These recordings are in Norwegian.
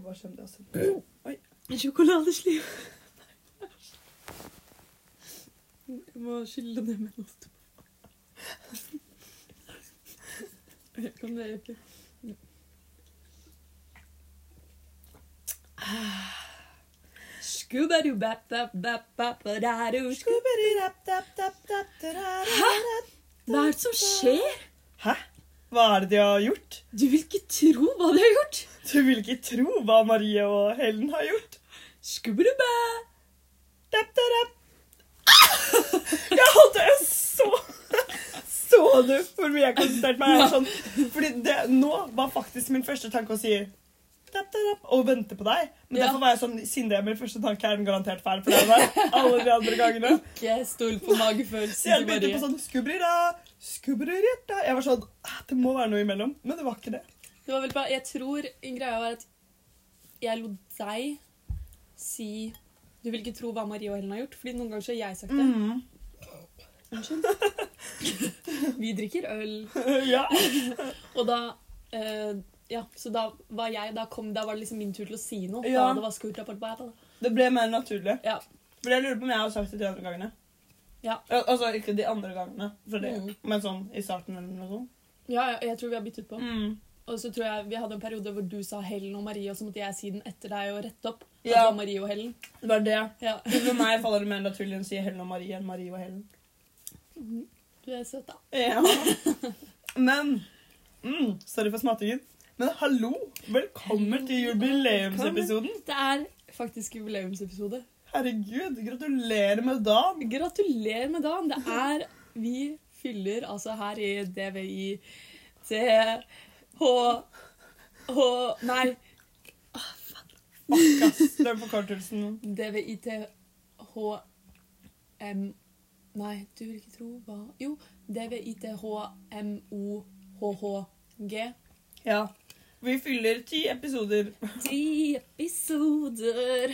får bare skjemme det også. En sjokoladesliv. Jeg må skylle det med noe. Jeg kan det ikke. Hæ? Hva er det som skjer? Hæ? Hva er det de har gjort? Du vil ikke tro hva de har gjort. Du vil ikke tro hva Marie og Helen har gjort. Da, dap. Jeg holdt det så Så du hvor mye jeg konsentrerte meg? Jeg sånn, fordi det, nå var faktisk min første tanke å si da, og vente på deg. Men Ja. derfor var jeg sånn, er min første tanke, er den garantert feil. For det var alle de andre gangene. Ikke stol på magefølelsen. Så jeg begynte på sånn skubrira, skubrira. Jeg var sånn «Ah, Det må være noe imellom. Men det var ikke det. Det var vel bare, Jeg tror en greie var at jeg lot deg si Du vil ikke tro hva Marie og Helen har gjort, fordi noen ganger så har jeg sagt det. Mm. Unnskyld. Vi drikker øl. Ja. Og da eh, Ja, så da var jeg Da, kom, da var det liksom min tur til å si noe. Ja. Da det var skurt, da, Apple. Det ble mer naturlig. Ja. For jeg lurer på om jeg har sagt det de andre gangene. Ja. Al- Altså ikke de andre gangene, det, Mm. men sånn i starten eller noe sånt. Ja, ja, jeg tror vi har byttet på. Mm. Og så tror jeg vi hadde en periode hvor du sa Helen og Marie, og så måtte jeg si den etter deg og rette opp. Ja. det var Marie og Helen. Det var det. Ja. For meg faller det mer naturlig å si Helen og Marie enn Marie og Helen. Du er søt, da. Ja. Men mm, Sorry for smatingen. Men hallo! Velkommen til jubileumsepisoden. Det er faktisk jubileumsepisode. Herregud, gratulerer med dagen. Gratulerer med dagen. Det er Vi fyller altså her i DVI T H H Nei. Fuck, ass. Det er forkortelsen. DVITHM Nei, du vil ikke tro hva Jo. DVITHMOHHG. Ja. Vi fyller ti episoder, Ti episoder.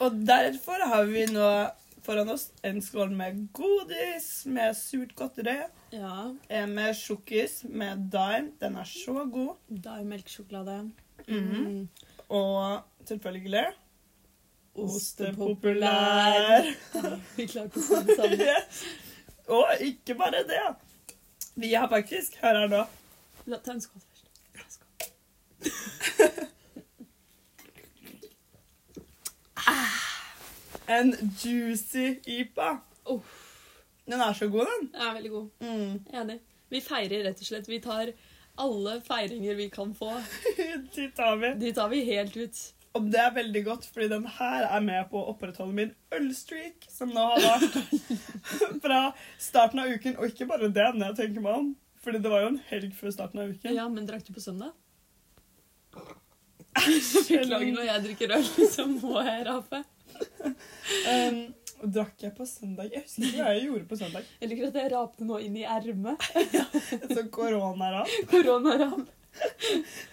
Og derfor har vi nå foran oss en skål med godis, med surt godteri, Ja. en med sjokkis, med dime. Den er så god. Dime-melkesjokolade. Mm. Mm. Og selvfølgelig Ostepopulær. Vi klarte å si det sammen. Yes. Og ikke bare det. Vi har faktisk Hør her nå. La- Ta en skål først. Ta en skål. En juicy ypa. Oh. Den er så god, den. Den er veldig god. Mm. Enig. Vi feirer rett og slett. Vi tar alle feiringer vi kan få. De tar vi. De tar vi helt ut. Og det er veldig godt, fordi den her er med på å opprettholde min ølstreak, som nå har vært fra starten av uken. Og ikke bare det, når jeg tenker meg om. Fordi det var jo en helg før starten av uken. Ja, men drakk du på søndag? Beklager når jeg drikker øl, så må jeg rape. Um, drakk jeg på søndag? Jeg husker ikke hva jeg gjorde på søndag. Jeg liker at jeg rapte nå inn i ermet. Så koronarap. Koronarap.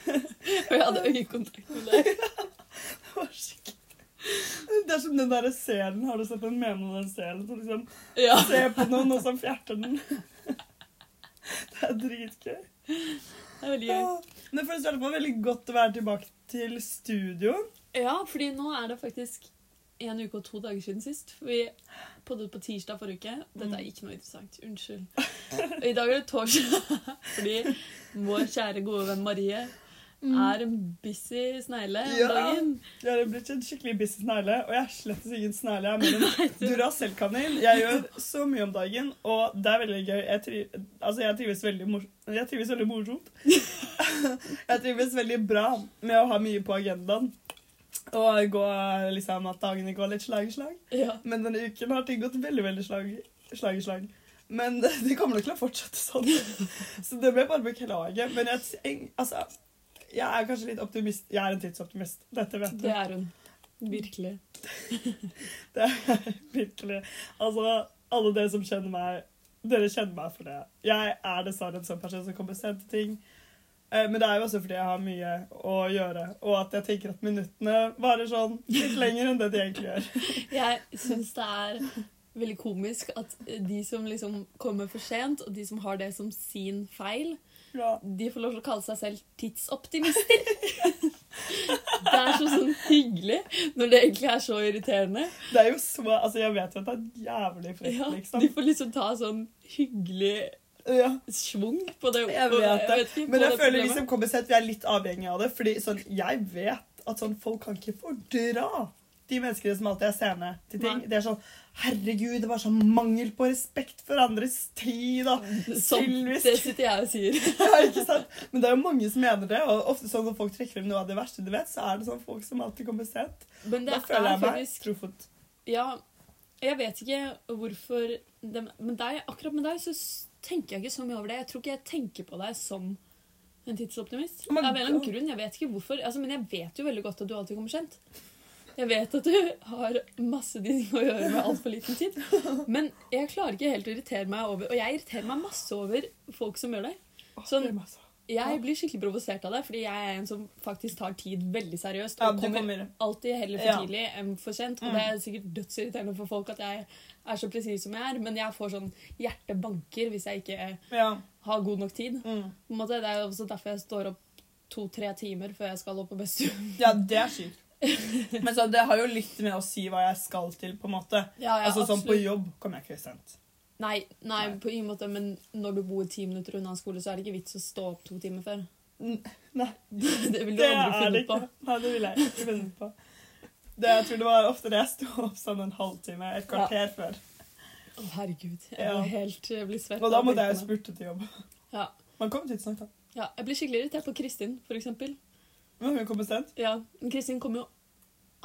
Og jeg hadde øyekontakt med deg. Det var skikkelig. Det er som den der selen. Har du sett den meme om den selen som liksom Ja. ser på noen, og så fjerter den? Det er dritgøy. Det er veldig gøy. Ja. Men for første var det veldig godt å være tilbake til studio. Ja, fordi nå er det faktisk en uke og to dager siden sist. Vi poddet på tirsdag forrige uke. Dette er ikke noe interessant. Unnskyld. I dag er det torsdag. Fordi vår kjære, gode venn Marie er en busy snegle om Ja. dagen. Jeg har blitt en skikkelig busy snegle, og jeg er slett ingen snegle. Jeg er en Duracell-kanin. Jeg gjør så mye om dagen, og det er veldig gøy. Jeg, tri altså, jeg trives veldig mor jeg trives veldig morsomt. jeg trives veldig bra med å ha mye på agendaen. Og gå, liksom, at dagene går litt slag i slag. Ja. Men denne uken har ting gått veldig, veldig slag, slag i slag. Men det, kommer nok til å fortsette sånn. Så det må jeg bare beklage. Men jeg, altså, jeg er kanskje litt optimist. Jeg er en tidsoptimist. Dette vet du. Det er hun. Virkelig. Det er virkelig Altså, alle dere som kjenner meg Dere kjenner meg for det. Jeg er dessverre en sånn person som kommer sent til ting. Eh, Men det er jo også fordi jeg har mye å gjøre, og at jeg tenker at minuttene varer sånn litt lenger enn det de egentlig gjør. Jeg syns det er veldig komisk at de som liksom kommer for sent, og de som har det som sin feil, Ja. de får lov til å kalle seg selv tidsoptimister. Det er så sånn hyggelig når det egentlig er så irriterende. Det er jo så Altså, jeg vet jo at det er jævlig frekt, Ja, liksom. de får liksom ta sånn hyggelig Ja. schwung på det. Jeg vet det. ikke, Men jeg det føler liksom kommer sett, vi er litt avhengig av det. Fordi sånn, jeg vet at sånn, folk kan ikke fordra de menneskene som alltid er sene til ting. Nei. Det er sånn Herregud, det var sånn mangel på respekt for andres tid. Og Sånn, det sitter jeg og sier. Ja, ikke sant? Men det er jo mange som mener det. Og ofte sånn når folk trekker frem noe av det verste du vet, så er det sånn folk som alltid kommer sent. Men det Da føler er jeg meg faktisk trofot. Ja, jeg vet ikke hvorfor det, Men deg, akkurat med deg så tenker jeg ikke så mye over det. Jeg tror ikke jeg tenker på deg som en tidsoptimist. My Av en eller annen grunn. Jeg vet ikke hvorfor. Altså, men jeg vet jo veldig godt at du alltid kommer sent. Jeg vet at du har masse ting å gjøre med altfor liten tid. Men jeg klarer ikke helt å irritere meg over Og jeg irriterer meg masse over folk som gjør det. Sånn-. Jeg blir skikkelig provosert av det, fordi jeg er en som faktisk tar tid veldig seriøst. Og ja, kommer kommer alltid heller for Ja. tidlig enn for sent. Og Mm. det er sikkert dødsirriterende for folk at jeg er så presis som jeg er, men jeg får sånn hjertebanker hvis jeg ikke Ja. har god nok tid. Mm. Måte, det er også derfor jeg står opp to-tre timer før jeg skal opp på Bestuen. ja, det er sykt. Men så, det har jo litt med å si hva jeg skal til, på en måte. Ja, ja, altså sånn På jobb kommer jeg ikke sent. Nei, nei, Nei. på ingen måte, men når du bor ti minutter unna skole, så er det ikke vits å stå opp to timer før. Nei, Det vil du det aldri finne på. Nei, det vil jeg ikke finne på. Det, jeg tror det var ofte det jeg sto opp sånn en halvtime, et kvarter før. Å, herregud. Jeg Ja. blir helt jeg blir svett. Og da måtte jeg jo spurte til jobb. Ja. Man kom tidsnok, da. Ja, jeg blir skikkelig irritert på Kristin, for eksempel. Men hun kommer sent. Ja, men Kristin kommer jo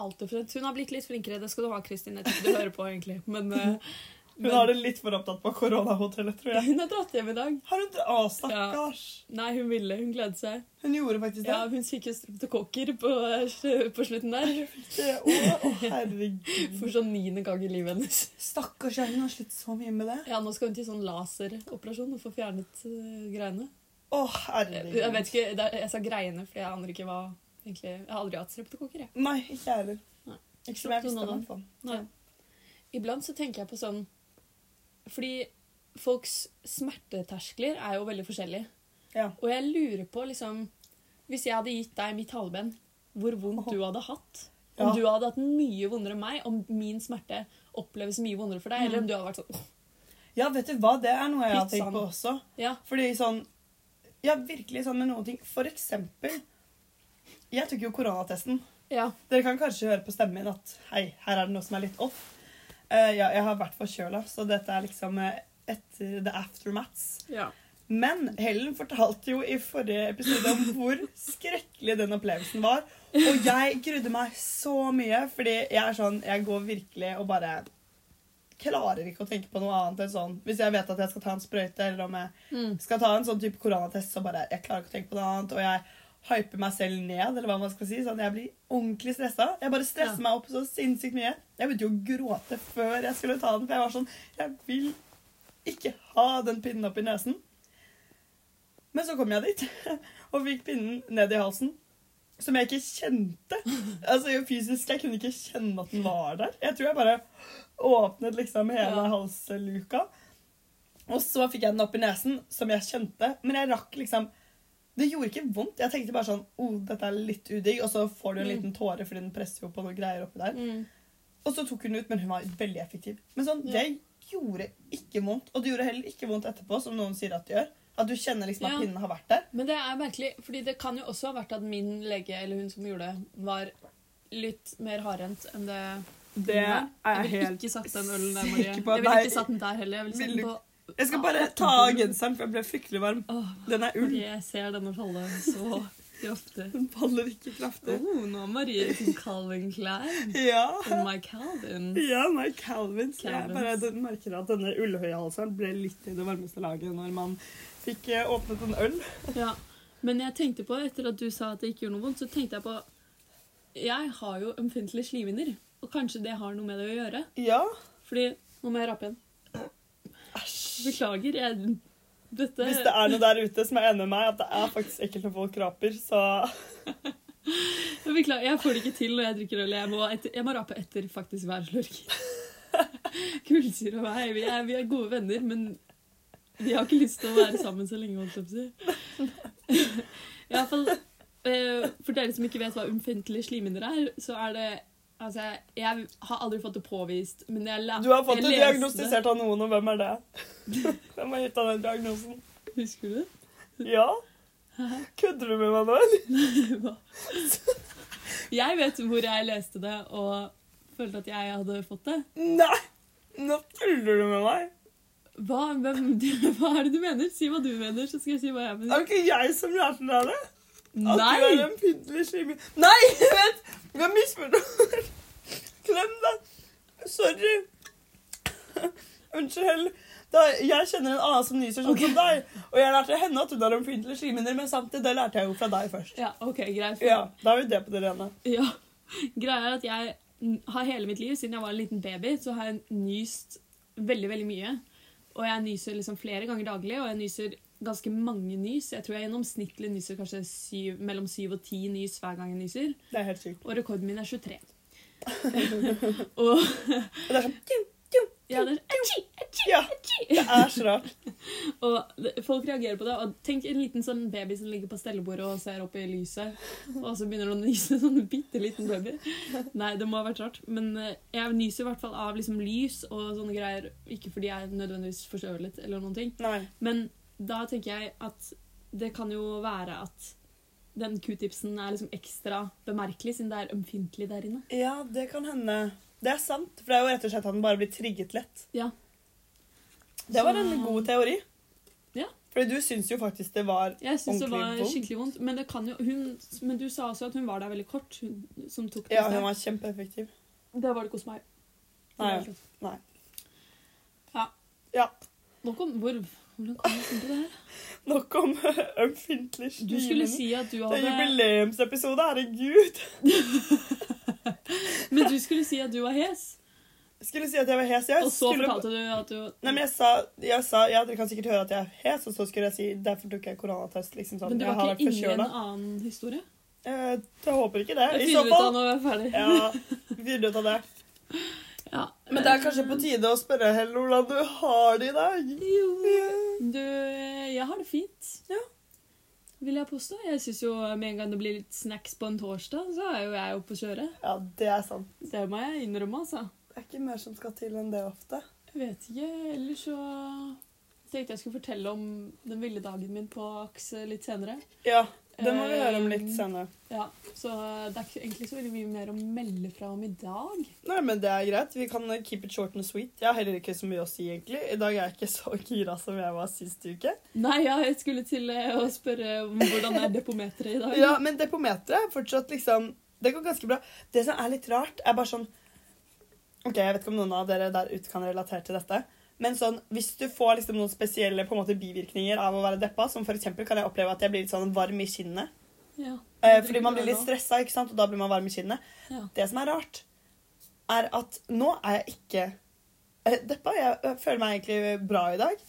alltid for sent. Hun har blitt litt flinkere, det skal du ha, Kristin. Jeg tror ikke du hører på, egentlig. Men, eh, Hun har det litt for opptatt på koronahotellet, tror jeg. hun har dratt hjem i dag. Har hun Å, stakkars. Nei, hun ville. Hun gledet seg. Hun gjorde faktisk det. Ja, Hun fikk jo streptokokker på, eh, på slutten der. Å, å, herregud. For sånn niende gang i livet hennes. Stakkars, ja, hun har slitt så mye med det. Ja, Nå skal hun til sånn laseroperasjon og få fjernet uh, greiene. Å, herregud. jeg vet ikke, er, jeg sa greiene, for jeg aner ikke hva egentlig Jeg har aldri hatt streptokokker, jeg. Nei, ikke jeg heller. Ikke som jeg visste om. i hvert fall. Iblant så tenker jeg på sånn Fordi folks smerteterskler er jo veldig forskjellige. Ja. Og jeg lurer på, liksom Hvis jeg hadde gitt deg mitt haleben, hvor vondt du hadde hatt. Om Ja. du hadde hatt mye vondere enn meg, om min smerte oppleves mye vondere for deg, Mm. eller om du hadde vært sånn ja, vet du hva? Det er noe jeg har tenkt sånn. på også. Ja. Fordi sånn Ja, virkelig sånn med noen ting. For eksempel Jeg tok jo koronatesten. ja. Dere kan kanskje høre på stemmen min at hei, her er det noe som er litt off. Eh, ja, jeg har vært forkjøla, så dette er liksom eh, etter the aftermaths. ja. Men Helen fortalte jo i forrige episode om hvor skrekkelig den opplevelsen var. Og jeg grudde meg så mye, fordi jeg er sånn Jeg går virkelig og bare klarer ikke å tenke på noe annet enn sånn Hvis jeg vet at jeg skal ta en sprøyte, eller om jeg Mm. skal ta en sånn type koronatest, så bare Jeg klarer ikke å tenke på noe annet. Og jeg hyper meg selv ned, eller hva man skal si. Sånn, jeg blir ordentlig stressa. Jeg bare stresser Ja. meg opp så sinnssykt mye. Jeg begynte jo å gråte før jeg skulle ta den, for jeg var sånn Jeg vil ikke ha den pinnen opp i nesen. Men så kom jeg dit og fikk pinnen ned i halsen. Som jeg ikke kjente. Altså Fysisk, jeg kunne ikke kjenne at den var der. Jeg tror jeg bare åpnet liksom hele Ja. halsluka. Og så fikk jeg den opp i nesen, som jeg kjente. Men jeg rakk liksom Det gjorde ikke vondt. Jeg tenkte bare sånn oh, dette er litt udigg. Og så får du en Mm. liten tåre, fordi den presser jo på noen greier oppi der. Mm. Og så tok hun ut, men hun var veldig effektiv. Men sånn, Ja. det gjorde ikke vondt. Og det gjorde heller ikke vondt etterpå, som noen sier at det gjør. At du kjenner liksom at Ja. pinnen har vært der. Men det er merkelig, fordi det kan jo også ha vært at min lege, eller hun som gjorde det, var litt mer hardhendt enn det Det er Jeg jeg ville helt ikke satt den ølen der, Marie. sikker på. Jeg ville ikke satt den der heller. Jeg ville satt den på Jeg skal bare ta av genseren, for jeg ble fryktelig varm. Den er ull. Jeg ser denne falle så kraftig. Den faller ikke kraftig. Oh, nå har Marie sin Calvin Klein. Ja. Oh my Calvin. Ja, my Calvins. Jeg bare merker at denne ullhøyhalseren ble litt i det varmeste laget når man fikk eh, åpnet en øl. Ja. Men jeg tenkte på, etter at du sa at det ikke gjorde noe vondt, så tenkte jeg på Jeg har jo ømfintlige slimhinner, og kanskje det har noe med det å gjøre. Ja. Fordi Nå må jeg rape igjen. Beklager, jeg Dette Hvis det er noe der ute som er enig med meg, at det er faktisk ekkelt når folk raper, så beklager, jeg får det ikke til når jeg drikker øl. Jeg må, etter, jeg må rape etter faktisk hver slurk. Kullsyre og meg, vi er, vi er gode venner, men vi har ikke lyst til å være sammen så lenge. holdt jeg på å si. I hvert fall, eh, for dere som ikke vet hva ømfintlige slimhinner er, så er det Altså, jeg har aldri fått det påvist, men jeg la, Du har fått det diagnostisert av noen, og hvem er det? Hvem har gitt deg den diagnosen? Husker du det? Ja? Kødder du med meg nå, eller? Jeg vet hvor jeg leste det og følte at jeg hadde fått det. Nei! Nå tuller du med meg. Hva, hvem, hva er det du mener? Si hva du mener, så skal jeg si hva jeg Er mener. det ikke jeg som lærte deg det? At du er en slimhinnel. Nei, vent! Vi har misforstått. Glem det. Sorry. Unnskyld. Da, jeg kjenner en annen som nyser sånn som deg, og jeg lærte henne at hun har ømfintlige slimhinner, men samtidig det lærte jeg jo fra deg først. Ja, ok, greit. Ja, Da har vi det på det rene. Ja. Greia er at jeg har hele mitt liv, siden jeg var en liten baby, så har jeg nyst veldig, veldig mye. Og jeg nyser liksom flere ganger daglig, og jeg nyser ganske mange nys. Jeg tror jeg gjennomsnittlig nyser kanskje syv, mellom syv og ti nys hver gang jeg nyser. Det er helt sykt. Og rekorden min er 23. og Og det er sånn tjum, tjum, ja, det er Achi! Ja, det er så rart. Og folk reagerer på det. Og tenk en liten sånn baby som ligger på stellebordet og ser opp i lyset, og så begynner den å nyse. Sånn bitte liten baby. Nei, det må ha vært rart. Men eh, jeg nyser i hvert fall av liksom lys og sånne greier. Ikke fordi jeg nødvendigvis forstøvet eller noen ting. Nei. Men da tenker jeg at det kan jo være at den q-tipsen er liksom ekstra bemerkelig, siden det er ømfintlig der inne. Ja, det kan hende. Det er sant, for det er jo rett og slett at den bare blir trigget lett. Ja. Det var en god teori. Ja. Fordi du syns jo faktisk det var ordentlig vondt. Jeg syns det var vondt. skikkelig vondt. Men, det kan jo, hun, men du sa også at hun var der veldig kort, hun som tok det. Ja, hun var kjempeeffektiv. Det var det ikke hos meg. Nei. Nei. Ja. Ja. Nå kom, hvor, hvordan kom du det her? Nok om ømfintlig Du skulle si at du hadde Det er jubileumsepisode, herregud. Men du skulle si at du var hes. Skulle si at jeg var hes. ja. Og så skulle... fortalte du at du Nei, men jeg sa, jeg sa ja, dere kan sikkert høre at jeg er hes, og så skulle jeg si derfor tok jeg koronatest. liksom sånn. Men du var har ikke inne i en annen historie? Eh, Jeg håper ikke det. Jeg I så finner ut av når vi er ferdig. Ja, finner ut av det. Ja. Men det er kanskje på tide å spørre Helle hvordan du har det i dag. Jo. Du, jeg har det fint. Ja. Vil jeg påstå. Jeg syns jo med en gang det blir litt snacks på en torsdag, så er jo jeg oppe å kjøre. Ja, det er sant. Det må jeg innrømme, altså. Det er ikke mer som skal til enn det ofte. Jeg vet ikke. Ellers så tenkte jeg skulle fortelle om den ville dagen min på AKS litt senere. Ja, det må vi høre om litt senere. Ja, Så det er ikke egentlig så veldig mye mer å melde fra om i dag. Nei, men det er greit. Vi kan keep it short and sweet. Jeg har heller ikke så mye å si, egentlig. I dag er jeg ikke så gira som jeg var sist uke. Nei, ja, jeg skulle til eh, å spørre om hvordan er depometeret i dag. Ja, men depometeret er fortsatt liksom Det går ganske bra. Det som er litt rart, er bare sånn Ok, Jeg vet ikke om noen av dere der ute kan relatere til dette. Men sånn, hvis du får liksom noen spesielle måte, bivirkninger av å være deppa, som f.eks. kan jeg oppleve at jeg blir litt sånn varm i kinnet. Ja. Eh, fordi man blir litt stressa, ikke sant? og da blir man varm i kinnet. Ja. Det som er rart, er at nå er jeg ikke eh, deppa. Jeg føler meg egentlig bra i dag.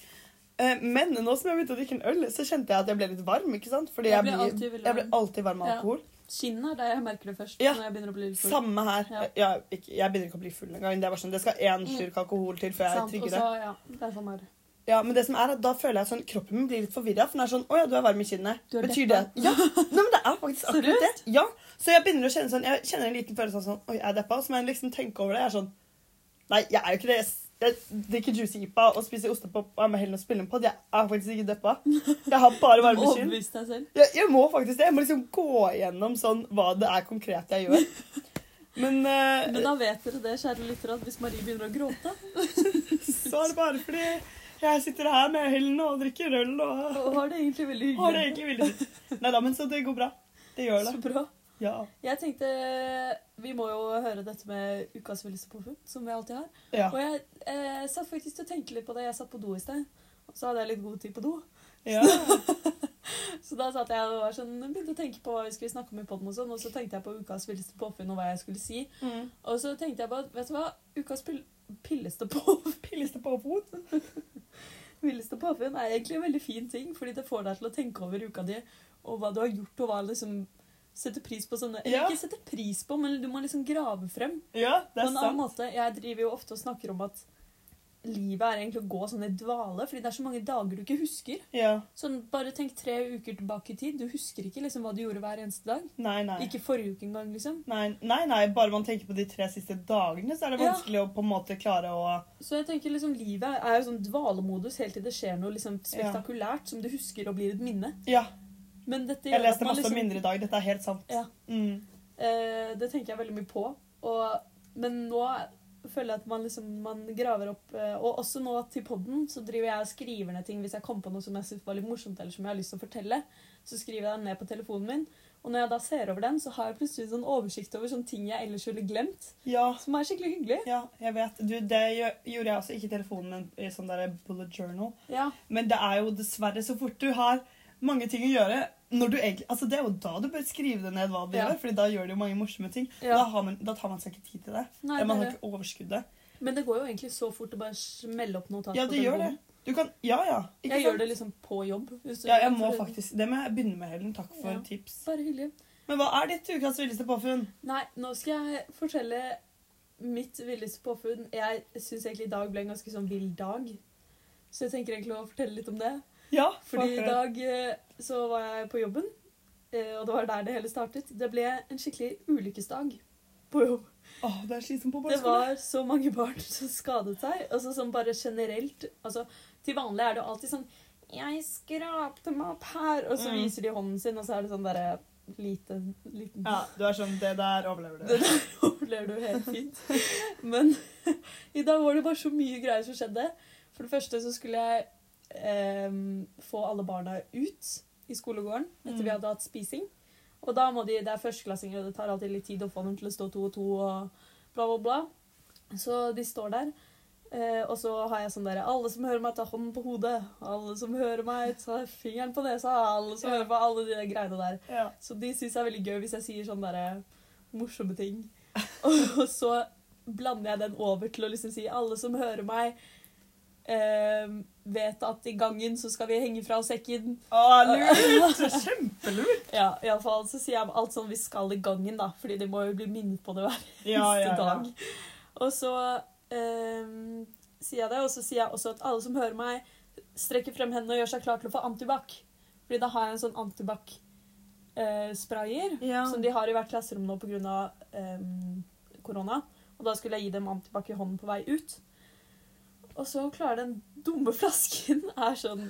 Eh, men nå som jeg begynte å drikke en øl, så kjente jeg at jeg ble litt varm. ikke sant? Fordi Jeg jeg, blir alltid jeg blir alltid varm av alkohol. Kinnet er der jeg merker det først. Ja. når jeg begynner å bli litt full. Samme her. Ja. Jeg, ikke, jeg begynner ikke å bli full engang. Det er bare sånn, det skal én Mm. slurk alkohol til før jeg Sant, trygger og det. så, ja, det er sånn her. Ja, men det som er at da føler jeg sånn, kroppen min blir litt forvirra. For den er sånn Å ja, du er varm i kinnet. Du er Betyr det deppa. Ja, Nei, men det er faktisk akkurat det. Ja, Så jeg begynner å kjenne sånn Jeg kjenner en liten følelse av sånn Oi, jeg er deppa. Så må jeg liksom tenke over det. Jeg er sånn Nei, jeg er jo ikke det. Jeg- Jeg drikker juicy ipa og spiser ostepop og er med Helen og spiller en pod. Jeg er faktisk ikke deppa. Jeg har bare varme kinn. Overbevist deg selv. Jeg, jeg må faktisk det. Jeg må liksom gå igjennom sånn hva det er konkret jeg gjør. Men, uh, Men da vet dere det, kjære lyttere, at hvis Marie begynner å gråte, så er det bare fordi jeg sitter her med Helen og drikker øl og og har det egentlig veldig hyggelig. har det egentlig veldig. Nei da, men så det går bra. Det gjør det. Så bra. Ja. Jeg tenkte Vi må jo høre dette med ukas villeste påfunn, som vi alltid har. ja. Og jeg eh, satt faktisk til å tenke litt på det. Jeg satt på do i sted. Og så hadde jeg litt god tid på do. ja. Så da satt jeg og var sånn, begynte å tenke på hva vi skulle snakke om i podden og sånn, og så tenkte jeg på ukas villeste påfunn og hva jeg skulle si. Mm. Og så tenkte jeg på vet du hva, ukas pil pilleste påfunn Pilleste påfunn? Villeste påfunn er egentlig en veldig fin ting, fordi det får deg til å tenke over uka di, og hva du har gjort, og hva liksom Sette pris på sånne Eller Ja. ikke sette pris på, men du må liksom grave frem. Ja, På det er en annen sant. måte. Jeg driver jo ofte og snakker om at livet er egentlig å gå sånn i dvale, fordi det er så mange dager du ikke husker. Ja. Sånn, Bare tenk tre uker tilbake i tid. Du husker ikke liksom hva du gjorde hver eneste dag. Nei, nei. Ikke forrige uke engang, liksom. Nei, nei, nei, bare man tenker på de tre siste dagene, så er det Ja. vanskelig å på en måte klare å Så jeg tenker liksom livet er jo sånn dvalemodus helt til det skjer noe liksom spektakulært som du husker og blir et minne. Ja, Men dette jeg leste masse liksom mindre i dag. Dette er helt sant. Ja. Mm. Eh, det tenker jeg veldig mye på. Og, men nå føler jeg at man liksom man graver opp eh, Og også nå til podden så driver jeg og skriver ned ting hvis jeg kommer på noe som jeg synes var litt morsomt eller som jeg har lyst til å fortelle. Så skriver jeg den ned på telefonen min. Og når jeg da ser over den, så har jeg plutselig sånn oversikt over sånne ting jeg ellers ville glemt. Ja, Som er skikkelig hyggelig. ja, jeg vet. Du, det gjør- gjorde jeg også ikke i telefonen, men i sånn der bullet journal. Ja, Men det er jo dessverre så fort du har mange ting å gjøre egentlig, altså Det er jo da du bør skrive det ned hva du Ja. gjør, Fordi da gjør du jo mange morsomme ting. Ja. Da, har man, da tar man seg ikke tid til det. Nei, man det har ikke overskuddet. Men det går jo egentlig så fort å bare smelle opp notat Ja, det gjør det. Du kan, ja, ja. Ikke Jeg sant? gjør det liksom på jobb. Ja, jeg må faktisk, Det må jeg begynne med, Helen. Takk for Ja. tips. Bare hyggelig. Men hva er ditt ukas villeste påfunn? Nei, nå skal jeg fortelle mitt villeste påfunn. Jeg syns egentlig i dag ble en ganske sånn vill dag. Så jeg tenker egentlig å fortelle litt om det. Ja, Fordi i dag eh, så var jeg på jobben, eh, og det var der det hele startet. Det ble en skikkelig ulykkesdag på jobb. Åh, det er slitsomt på Det var så mange barn som skadet seg. Altså sånn bare generelt. Altså, til vanlig er det jo alltid sånn Jeg skrapte meg opp her. Og så Mm. viser de hånden sin, og så er det sånn derre lite liten Ja, du er sånn Det der overlever du. Det der overlever du helt fint. Men i dag var det bare så mye greier som skjedde. For det første så skulle jeg få alle barna ut i skolegården etter Mm. vi hadde hatt spising. Og da må de, det er førsteklassinger, og det tar alltid litt tid å få dem til å stå to og to og bla, bla, bla. Så de står der. Eh, og så har jeg sånn derre Alle som hører meg, tar hånden på hodet. Alle som hører meg, tar fingeren på nesa. Alle som Ja. hører på alle de greiene der. Ja. Så de syns det er veldig gøy hvis jeg sier sånne der, morsomme ting. Og så blander jeg den over til å liksom si alle som hører meg, eh, vet at i gangen så skal vi henge fra oss sekken. Å, lurt! Kjempelurt. Ja, i alle fall så sier jeg alt sånn vi skal i gangen, da. Fordi de må jo bli minnet på det hver Ja, eneste ja, dag. Og så eh, sier jeg det, og så sier jeg også at alle som hører meg, strekker frem hendene og gjør seg klar til å få antibac. Fordi da har jeg en sånn antibac-sprayer Ja. som de har i hvert klasserom nå pga. Um, korona. Og da skulle jeg gi dem antibac i hånden på vei ut. Og så klarer den dumme flasken er sånn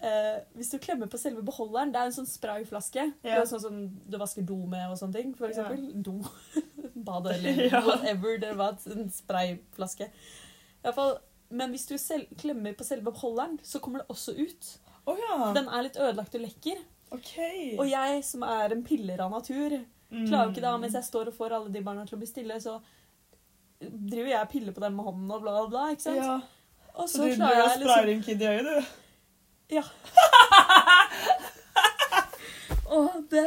eh, Hvis du klemmer på selve beholderen Det er en sånn sprayflaske. Det Ja. sånn som du vasker do med og sånne ting. For Ja. eksempel do. Badet eller Ja. whatever. Det var en sprayflaske. I hvert fall, men hvis du klemmer på selve beholderen, så kommer det også ut. Oh, ja. Den er litt ødelagt og lekker. Okay. Og jeg som er en piller av natur, klarer jo ikke da, mens jeg står og får alle de barna til å bli stille, så driver jeg og piller på dem med hånden og bla, bla, bla. ikke sant? Ja. Og Så så, du klarer jeg liksom sprayer en kid i øyet, du? Ja. Og det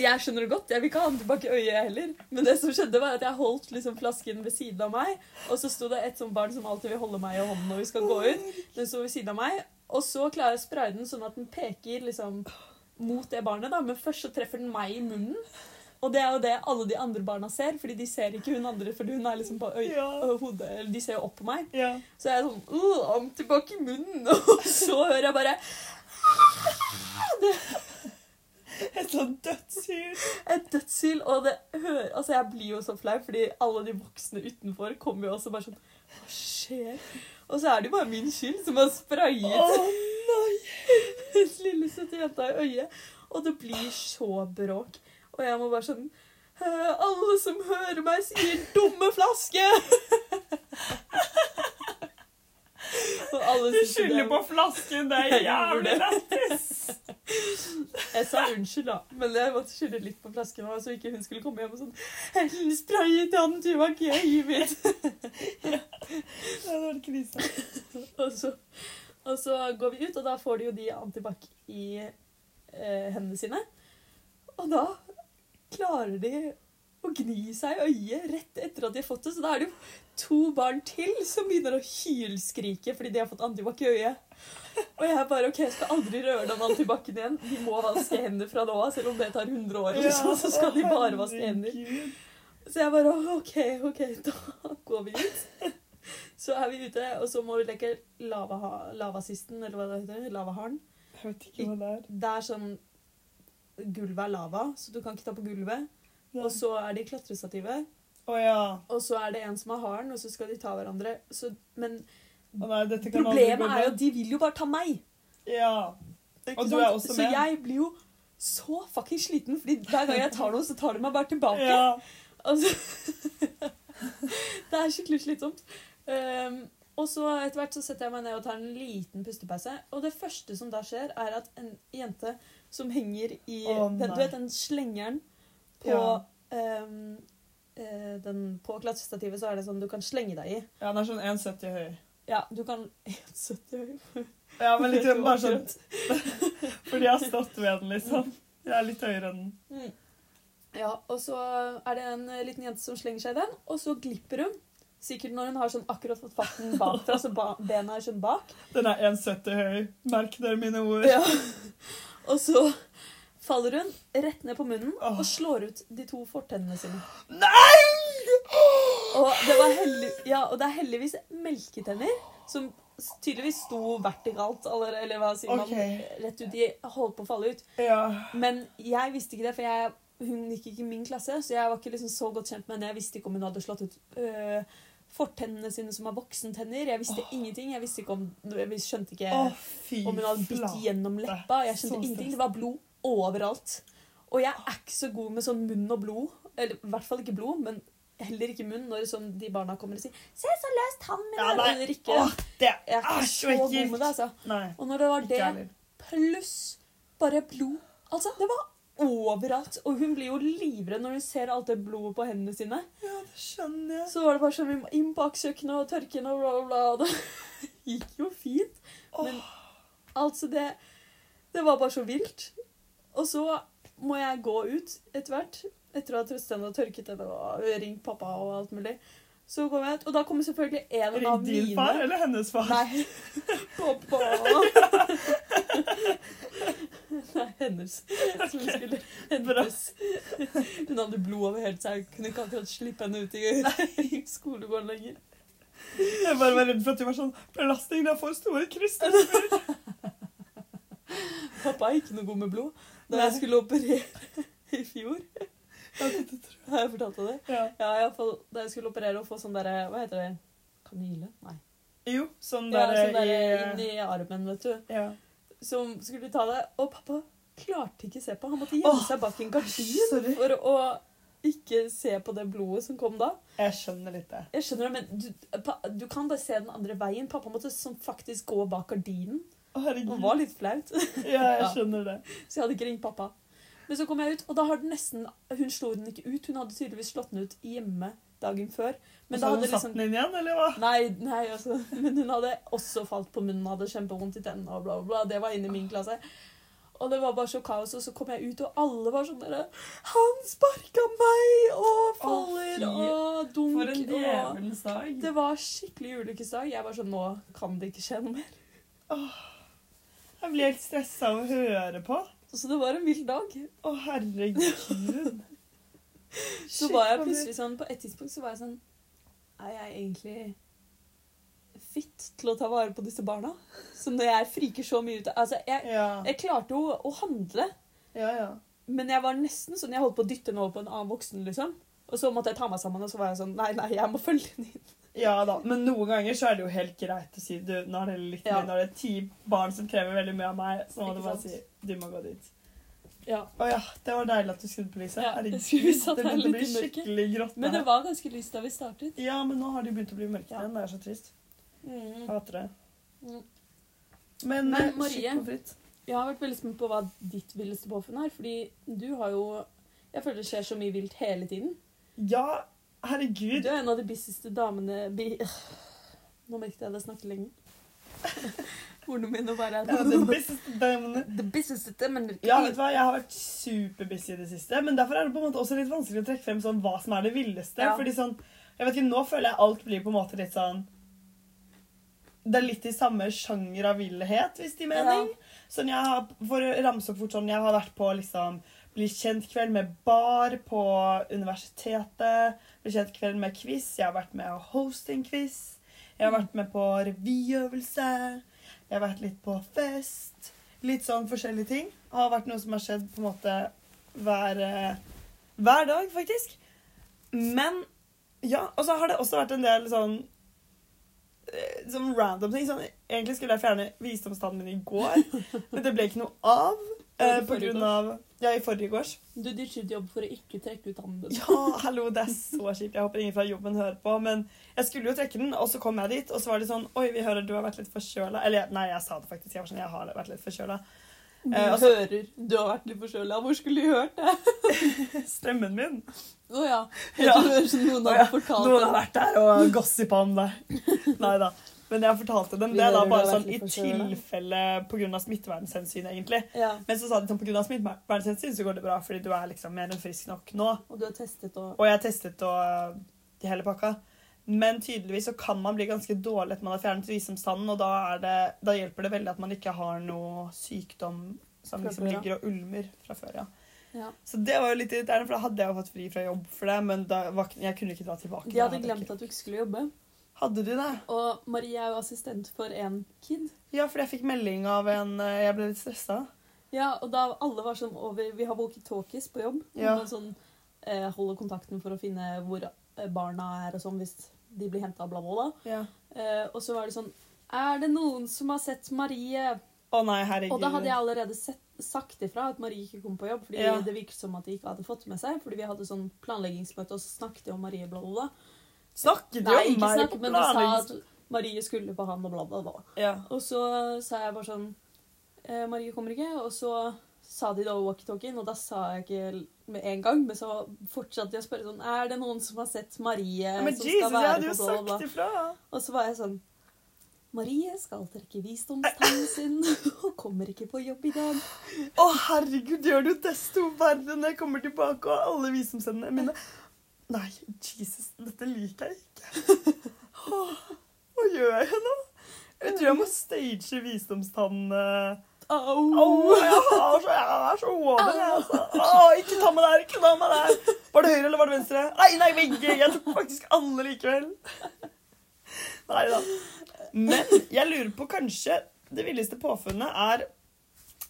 Jeg skjønner det godt. Jeg vil ikke ha den tilbake i øyet heller. Men det som skjedde var at jeg holdt liksom flasken ved siden av meg, og så sto det et sånt barn som alltid vil holde meg i hånden når vi skal gå ut. Den sto ved siden av meg, og så klarer jeg å spraye den sånn at den peker liksom mot det barnet, da. Men først så treffer den meg i munnen. Og det er jo det alle de andre barna ser, fordi de ser ikke hun andre, fordi hun er liksom på øy Ja. hodet, eller de ser jo opp på meg. Ja. Så jeg er sånn «Åh, tilbake i munnen. Og så hører jeg bare Et sånt dødshyl. et dødshyl. Og det hører Altså, jeg blir jo så flau, fordi alle de voksne utenfor kommer jo også bare sånn Hva skjer? Og så er det jo bare min skyld som har Å oh, nei! lille søte jenta i øyet. Og det blir så bråk. Og jeg må bare sånn «Øh, Alle som hører meg, sier 'dumme flaske'! Du skylder er- på flasken. Det er jævlig lættis. Jeg sa unnskyld, da, men jeg måtte skylde litt på flasken så ikke hun skulle komme hjem og sånn Hellen sprayet antibac i øyet mitt! Det hadde vært krise. og, så, og så går vi ut, og da får de jo de antibac i eh, hendene sine. Og da klarer de å gni seg i øyet rett etter at de har fått det. Så da er det jo to barn til som begynner å hylskrike fordi de har fått antibac i øyet. Og jeg er bare OK, jeg skal aldri røre den antibacen igjen. De må vaske hender fra nå av, selv om det tar 100 år. sånn, så skal de bare vaske hender. Så jeg bare OK, OK, da går vi ut. så er vi ute, og så må vi leke lava, eller hva det heter. Lavaharen. Jeg vet ikke hva det er. Det er sånn Gulvet er lava, så du kan ikke ta på gulvet. Ja. Og så er de klatrestativet. Oh, ja. Og så er det en som har haren, og så skal de ta hverandre. Så, men oh, nei, problemet er jo at de vil jo bare ta meg. Ja. Og du er også med. så jeg blir jo så fucking sliten, fordi hver gang jeg tar noe, så tar de meg bare tilbake. ja. Altså, det er skikkelig slitsomt. Um, og så etter hvert så setter jeg meg ned og tar en liten pustepause. Og det første som da skjer, er at en jente som henger i oh, den, Du vet den slengeren på Ja. um, uh, den, På klatrestativet så er det sånn du kan slenge deg i. ja, den er sånn 1,70 høy. Ja, du kan 1,70 høy. Ja, men liksom bare sånn Fordi jeg har stått ved den, liksom. Jeg er litt høyere enn den. Mm. Ja, og så er det en eh, liten jente som slenger seg i den, og så glipper hun. Sikkert når hun har sånn akkurat fått fatten bakfra, så ba bena er sånn bak. Den er 1,70 høy. Merk dere mine ord. Ja. Og så faller hun rett ned på munnen og slår ut de to fortennene sine. Nei! Og det, ja, og det er heldigvis melketenner som tydeligvis sto vertikalt, eller, eller hva sier man, rett ut. De holdt på å falle ut. Ja. Men jeg visste ikke det, for jeg, hun gikk ikke i min klasse, så jeg var ikke liksom så godt kjent med henne. Jeg visste ikke om hun hadde slått ut øh, fortennene sine som er voksentenner. Jeg visste oh. ingenting. Jeg visste ikke om, jeg skjønte ikke oh, om hun hadde bitt gjennom leppa. Jeg skjønte ingenting. Det var blod overalt. Og jeg er ikke så god med sånn munn og blod. Eller i hvert fall ikke blod, men heller ikke munn når sånn, de barna kommer og sier 'Se så løs tannen min Ja, nei. og. Åh, det Jeg er ikke er så god med det, altså. Nei. Og når det var det, pluss bare blod Altså, det var overalt. Og hun blir jo livredd når hun ser alt det blodet på hendene sine. Ja, det skjønner jeg. Så var det bare sånn vi må inn på kjøkkenet og tørke og bla, bla, bla. Det gikk jo fint. Men Åh, altså, det Det var bare så vilt. Og så må jeg gå ut etter hvert, etter å ha trøstet henne og tørket henne og ringt pappa og alt mulig. Så kom jeg ut, og da kommer selvfølgelig en av mine Ring din far eller hennes far? Nei. Pappa. Nei, hennes. Som skulle hentes. Hun hadde blod over helt, så jeg kunne ikke akkurat slippe henne ut i, skolegården lenger. Jeg bare var redd for at du var sånn Belastningen er for store krysser. Pappa er ikke noe god med blod. Da jeg skulle operere i fjor Har jeg fortalt deg det? Ja. Ja, jeg fall da jeg skulle operere og få sånn derre Hva heter det? Kanyle? Nei. Jo, sånn Ja, sånn der inn i i armen, vet du. Ja. Som skulle ta det, og pappa klarte ikke se på. Han måtte gjemme seg bak en gardin for å ikke se på det blodet som kom da. Jeg skjønner litt det. Jeg skjønner det, men du, pa, du kan bare se den andre veien. Pappa måtte sånn faktisk gå bak gardinen. Å, Det herregud. var litt flaut, Ja, jeg skjønner det. så jeg hadde ikke ringt pappa. Men så kom jeg ut, og da har den nesten Hun slo den ikke ut. Hun hadde tydeligvis slått den ut hjemme dagen før. Men så hadde hun du satt liksom den inn igjen, eller hva? Nei, nei altså, men hun hadde også falt på munnen, hadde kjempevondt i tennene og bla, bla, bla. Det var inne i min klasse. Og det var bare så kaos, og så kom jeg ut, og alle var sånn derre Han sparka meg! Og faller! Å, og dunk. For en djevelens dag. Det var skikkelig ulykkesdag. Jeg var sånn Nå kan det ikke skje noe mer. Åh, Jeg blir helt stressa av å høre på. Så det var en vill dag. Å, herregud. Så var jeg plutselig sånn På et tidspunkt så var jeg sånn Er jeg egentlig fit til å ta vare på disse barna? Som når jeg friker så mye ut av Altså, jeg, Ja. jeg klarte jo å handle. ja, ja. Men jeg var nesten sånn, jeg holdt på å dytte henne over på en annen voksen, liksom. Og så måtte jeg ta meg sammen, og så var jeg sånn Nei, nei, jeg må følge den inn. Ja da, men noen ganger så er det jo helt greit å si du, nå er det litt mye, det er ti barn som krever veldig mye av meg, så må du bare si du må gå dit. Ja. Å ja, det var deilig at du skrudde på lyset. Ja, Herregud, det begynte å bli skikkelig grått. Men det var ganske lyst da vi startet. Ja, men nå har de begynt å bli mørke igjen. Det er så trist. Mm. hater det. Mm. Men, Men eh, Marie-. Jeg har vært veldig spent på hva ditt villeste påfunn er, fordi du har jo Jeg føler det skjer så mye vilt hele tiden. Ja, herregud. Du er en av de busyeste damene Nå merket jeg at jeg snakket lenge. Ordene mine bare Ja. The business Ja, vet du hva? Jeg har vært superbusy i det siste. Men derfor er det på en måte også litt vanskelig å trekke frem sånn hva som er det villeste. Ja. Fordi sånn, jeg vet ikke, Nå føler jeg alt blir på en måte litt sånn Det er litt i samme sjanger av villhet, hvis gir mening. Sånn, jeg har, For å ramse opp fort sånn, jeg har vært på liksom Bli kjent-kveld med bar på universitetet. Bli kjent-kveld med quiz. Jeg har vært med hosting-quiz. Jeg har vært med på revyøvelse. Jeg har vært litt på fest. Litt sånn forskjellige ting. Det har vært noe som har skjedd på en måte hver, eh, hver dag, faktisk. Men ja, og så har det også vært en del sånn eh, sånn random ting. Sånn, egentlig skulle jeg fjerne visdomstannen min i går, men det ble ikke noe av. Eh, på grunn av Ja, i forrige gårs. Du ditchet jobb for å ikke trekke ut tanden din. Ja, hallo, det er så kjipt. Jeg håper ingen fra jobben hører på. Men jeg skulle jo trekke den, og så kom jeg dit, og så var det sånn Oi, vi hører du har vært litt forkjøla. Eller nei, jeg sa det faktisk. Jeg var sånn, jeg har vært litt forkjøla. Du Eh, altså- hører Du har vært litt forkjøla. Hvor skulle du hørt det? Stemmen min. Å oh, Ja. Jeg tror noen har oh, ja, fortalt Noen har vært der og gossipa om deg. Nei da. Men jeg fortalte dem det da bare sånn i tilfelle pga. smittevernhensyn, egentlig. Ja. Men så sa de sånn pga. smittevernhensyn så går det bra, fordi du er liksom mer enn frisk nok nå. Og du har testet og Og jeg testet og de hele pakka. Men tydeligvis så kan man bli ganske dårlig etter man har fjernet visdomstannen, og da, er det, da hjelper det veldig at man ikke har noe sykdom som liksom ligger og ulmer fra før, ja. ja. Så det var jo litt irriterende, for da hadde jeg jo fått fri fra jobb for det, men var, jeg kunne ikke dra tilbake. De hadde glemt at du ikke skulle jobbe. Hadde de det? Og Marie er jo assistent for en kid. Ja, fordi jeg fikk melding av en eh, Jeg ble litt stressa. Ja, og da alle var sånn over Vi har walkietalkies på jobb. Ja. Og sånn eh, holder kontakten for å finne hvor eh, barna er og sånn hvis de blir henta, bla, bla, bla. Ja. Eh, og så var det sånn Er det noen som har sett Marie? Å nei, herregud. Og da hadde jeg allerede sett, sagt ifra at Marie ikke kom på jobb, fordi Ja. det virket som at de ikke hadde fått med seg. Fordi vi hadde sånn planleggingsmøte, og så snakket de om Marie, bla, bla, bla. Snakket Nei, om meg snakket, på men de sa at planleggings... Marie skulle på han, og bla, bla, bla. Ja. Og så sa jeg bare sånn eh, Marie kommer ikke. Og så sa de da walkietalkien, og da sa jeg ikke med en gang, men så fortsatte de å spørre sånn Er det noen som har sett Marie Men som Jesus, skal jeg være hadde jo sagt ifra. Og så var jeg sånn Marie skal trekke visdomstannen sin og kommer ikke på jobb i dag. Å, herregud, gjør jo desto verre når jeg kommer tilbake og alle visdomstennene mine Nei, Jesus, dette liker jeg ikke. Hva gjør jeg nå? Jeg tror jeg må stage visdomstannene. Au! Au jeg, har så, jeg er så over det, altså. Au, ikke ta meg der, ikke ta meg der. Var det høyre eller var det venstre? Nei, nei, begge. Jeg tok faktisk alle likevel. Nei da. Men jeg lurer på kanskje det villeste påfunnet er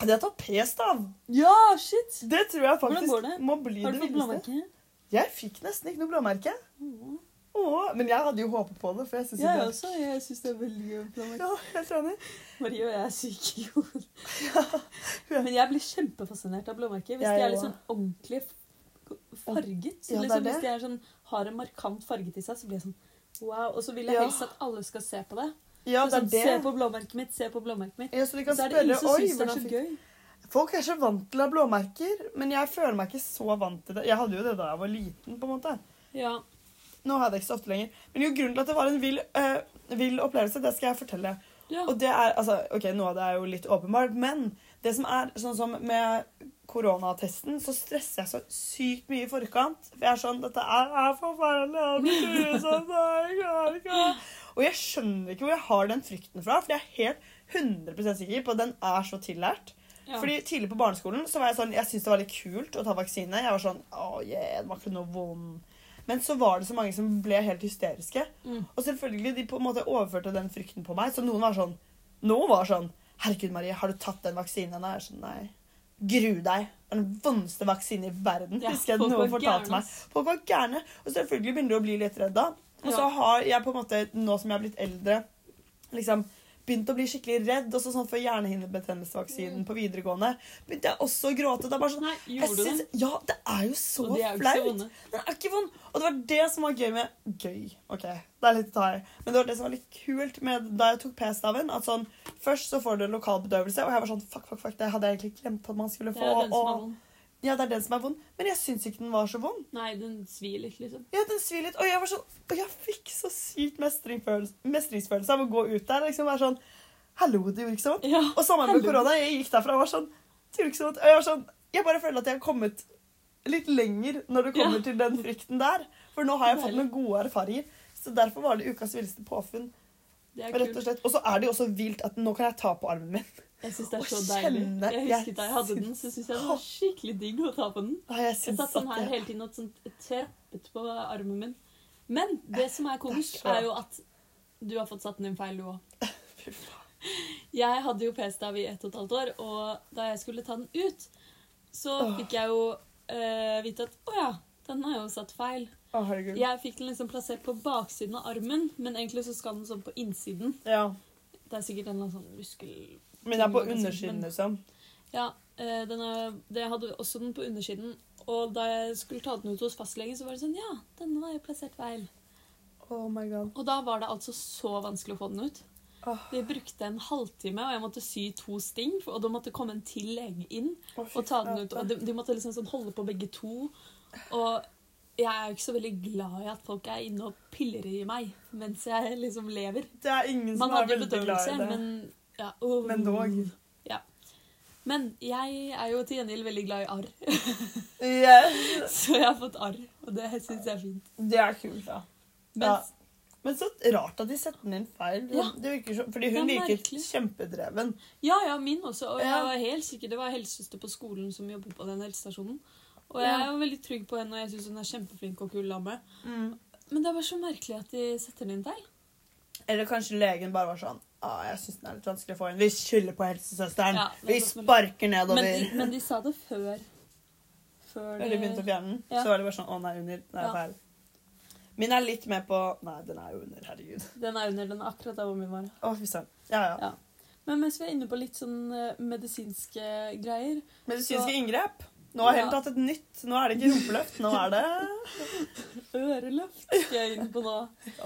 det å ta p-stav. Ja, shit! Det tror jeg faktisk må bli det? villeste. Har du fått blåmerke? Jeg fikk nesten ikke noe blåmerke. Åh. Åh, men jeg hadde jo håpet på det. for jeg synes Jeg det er- også. Jeg syns det er veldig gøy med blåmerke. Ja, helt enig. Marie og jeg er syke i hodet. Men jeg blir kjempefascinert av blåmerker. Hvis Jeg de er litt sånn ordentlig farget. Så Ja, det er liksom. Hvis de er sånn, har en markant farge til seg, så blir jeg sånn wow. Og så vil jeg helst at alle skal se på det. Ja, det sånn, er Se på blåmerket mitt, se på blåmerket mitt. Ja, så de kan så er det ingen spørre som syns det er så fikk gøy. Folk er så vant til å ha blåmerker, men jeg føler meg ikke så vant til det. Jeg hadde jo det da jeg var liten, på en måte. Ja. Nå har jeg det ikke så ofte lenger. Men jo, grunnen til at det var en vill, øh, vill opplevelse, det skal jeg fortelle. ja. Og det er, altså, ok, Noe av det er jo litt åpenbart, men det som er sånn som med koronatesten, så stresser jeg så sykt mye i forkant. For jeg er sånn Dette er, er forferdelig. Jeg sånn, jeg. Og jeg skjønner ikke hvor jeg har den frykten fra, for jeg er helt 100 sikker på at den er så tillært. Ja. Fordi Tidlig på barneskolen så var jeg sånn, jeg syntes det var litt kult å ta vaksine. Jeg var sånn, å yeah, det var ikke noe vondt. Men så var det så mange som ble helt hysteriske. Mm. Og selvfølgelig, de på en måte overførte den frykten på meg. Så noen var sånn Noen var sånn Herregud, Marie, har du tatt den vaksinen? Og jeg er sånn, nei. Gru deg. Det er den vondeste vaksinen i verden. Ja, husker jeg noen fortalte gærne, meg. Folk var gærne. Og selvfølgelig begynner du å bli litt redd da. Og så Ja. har jeg på en måte, nå som jeg har blitt eldre, liksom begynt å bli skikkelig redd. Også sånn for hjernehinnebetennelsesvaksinen på videregående. Begynte jeg også å gråte. Det er bare sånn Nei, gjorde du det? Ja, det er jo så de er flaut. Den er ikke vond. Og det var det som var gøy med Gøy, OK. Det er litt å ta i. Men det var det som var litt kult med da jeg tok p-staven. At sånn, Først så får du lokalbedøvelse, og jeg var sånn Fuck, fuck, fuck, det hadde jeg egentlig glemt at man skulle få. Det er den som er vond. Ja, det er den som er vond. Men jeg syns ikke den var så vond. Nei, den svir litt, liksom. Ja, den svir litt. Og jeg var sånn Og jeg fikk så sykt mestringsfølelse, av å gå ut der. Liksom være sånn Hallo, det gjorde ikke så vondt. Ja. Og sammen med korona, jeg gikk derfra og var sånn Det gjorde ikke så vondt. Og jeg var sånn Jeg bare føler at jeg har kommet litt lenger når det kommer Ja. til den frykten der. For nå har jeg fått noen gode erfaringer. Så derfor var det ukas villeste påfunn. Det Rett og slett. Og så er det jo også vilt at nå kan jeg ta på armen min. Jeg syns det er så deilig. Jeg husket da jeg hadde den, så syns jeg det var skikkelig digg å ta på den. Jeg satt sånn her hele tiden og sånn trappet på armen min. Men det som er komisk, er jo at du har fått satt den inn feil, du òg. Jeg hadde jo p-stav i ett og et halvt år, og da jeg skulle ta den ut, så fikk jeg jo eh, vite at å ja, den har jo satt feil. Å. Jeg fikk den liksom plassert på baksiden av armen, men egentlig så skal den sånn på innsiden. Ja. Det er sikkert en sånn muskel... Men det er på undersiden, liksom. Ja, eh, den er, det jeg hadde også den på undersiden, og da jeg skulle ta den ut hos fastlegen, så var det sånn, ja, denne var jo plassert feil. Oh my god. Og da var det altså så vanskelig å få den ut. Åh. Vi brukte en halvtime, og jeg måtte sy to sting, og da måtte komme en til lege inn oh, og ta den ut. Og de, de måtte liksom sånn holde på begge to. Og jeg er jo ikke så veldig glad i at folk er inne og piller i meg mens jeg liksom lever. Det er ingen som Man er veldig glad i det. men ja, oh. Men dog. Ja. Men jeg er jo til gjengjeld veldig glad i arr, Yes. så jeg har fått arr, og det syns jeg er fint. Det er kult, da. Ja. Men så rart at de setter den inn feil. Ja. Så, fordi hun virker kjempedreven. ja, ja, min også. Og jeg var helt sikker, det var helsesøster på skolen som jobbet på den helsestasjonen. Og jeg er veldig trygg på henne, og jeg syns hun er kjempeflink og kul dame. Men det er bare så merkelig at de setter den inn feil. Eller kanskje legen bare var sånn ah, jeg synes den er litt vanskelig å få inn. Vi skylder på helsesøsteren. Ja, vi sparker nedover. Men de, men de sa det før. Før de, de begynte å fjerne den, Ja. så var det bare sånn Å, nei, under. Er Ja. feil. Min er litt med på Nei, den er jo under. Herregud. Den er under den er akkurat der hvor min var. Å, fy søren. Ja, ja. Ja. Men mens vi er inne på litt sånn eh, medisinske greier Medisinske Så- inngrep. Nå har Ja. Helt tatt et nytt. Nå er det ikke rumpeløft. Nå er det Øreløft skal jeg inn på nå.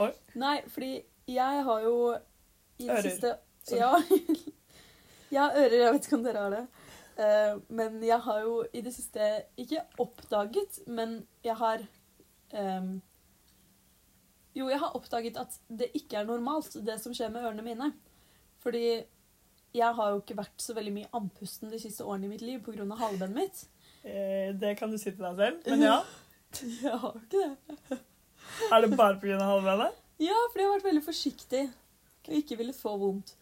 Oi. Nei, fordi jeg har jo i det Ører. siste Sorry. Ja. jeg har ører, jeg vet ikke om dere har det. Uh, men jeg har jo i det siste ikke oppdaget, men jeg har um, Jo, jeg har oppdaget at det ikke er normalt, det som skjer med ørene mine. Fordi jeg har jo ikke vært så veldig mye andpusten de siste årene i mitt liv pga. halebeinet mitt. Eh, Det kan du si til deg selv. Men ja. Jeg har ikke det. Er det bare pga. halvvenet? Ja, for jeg har vært veldig forsiktig og ikke ville få vondt.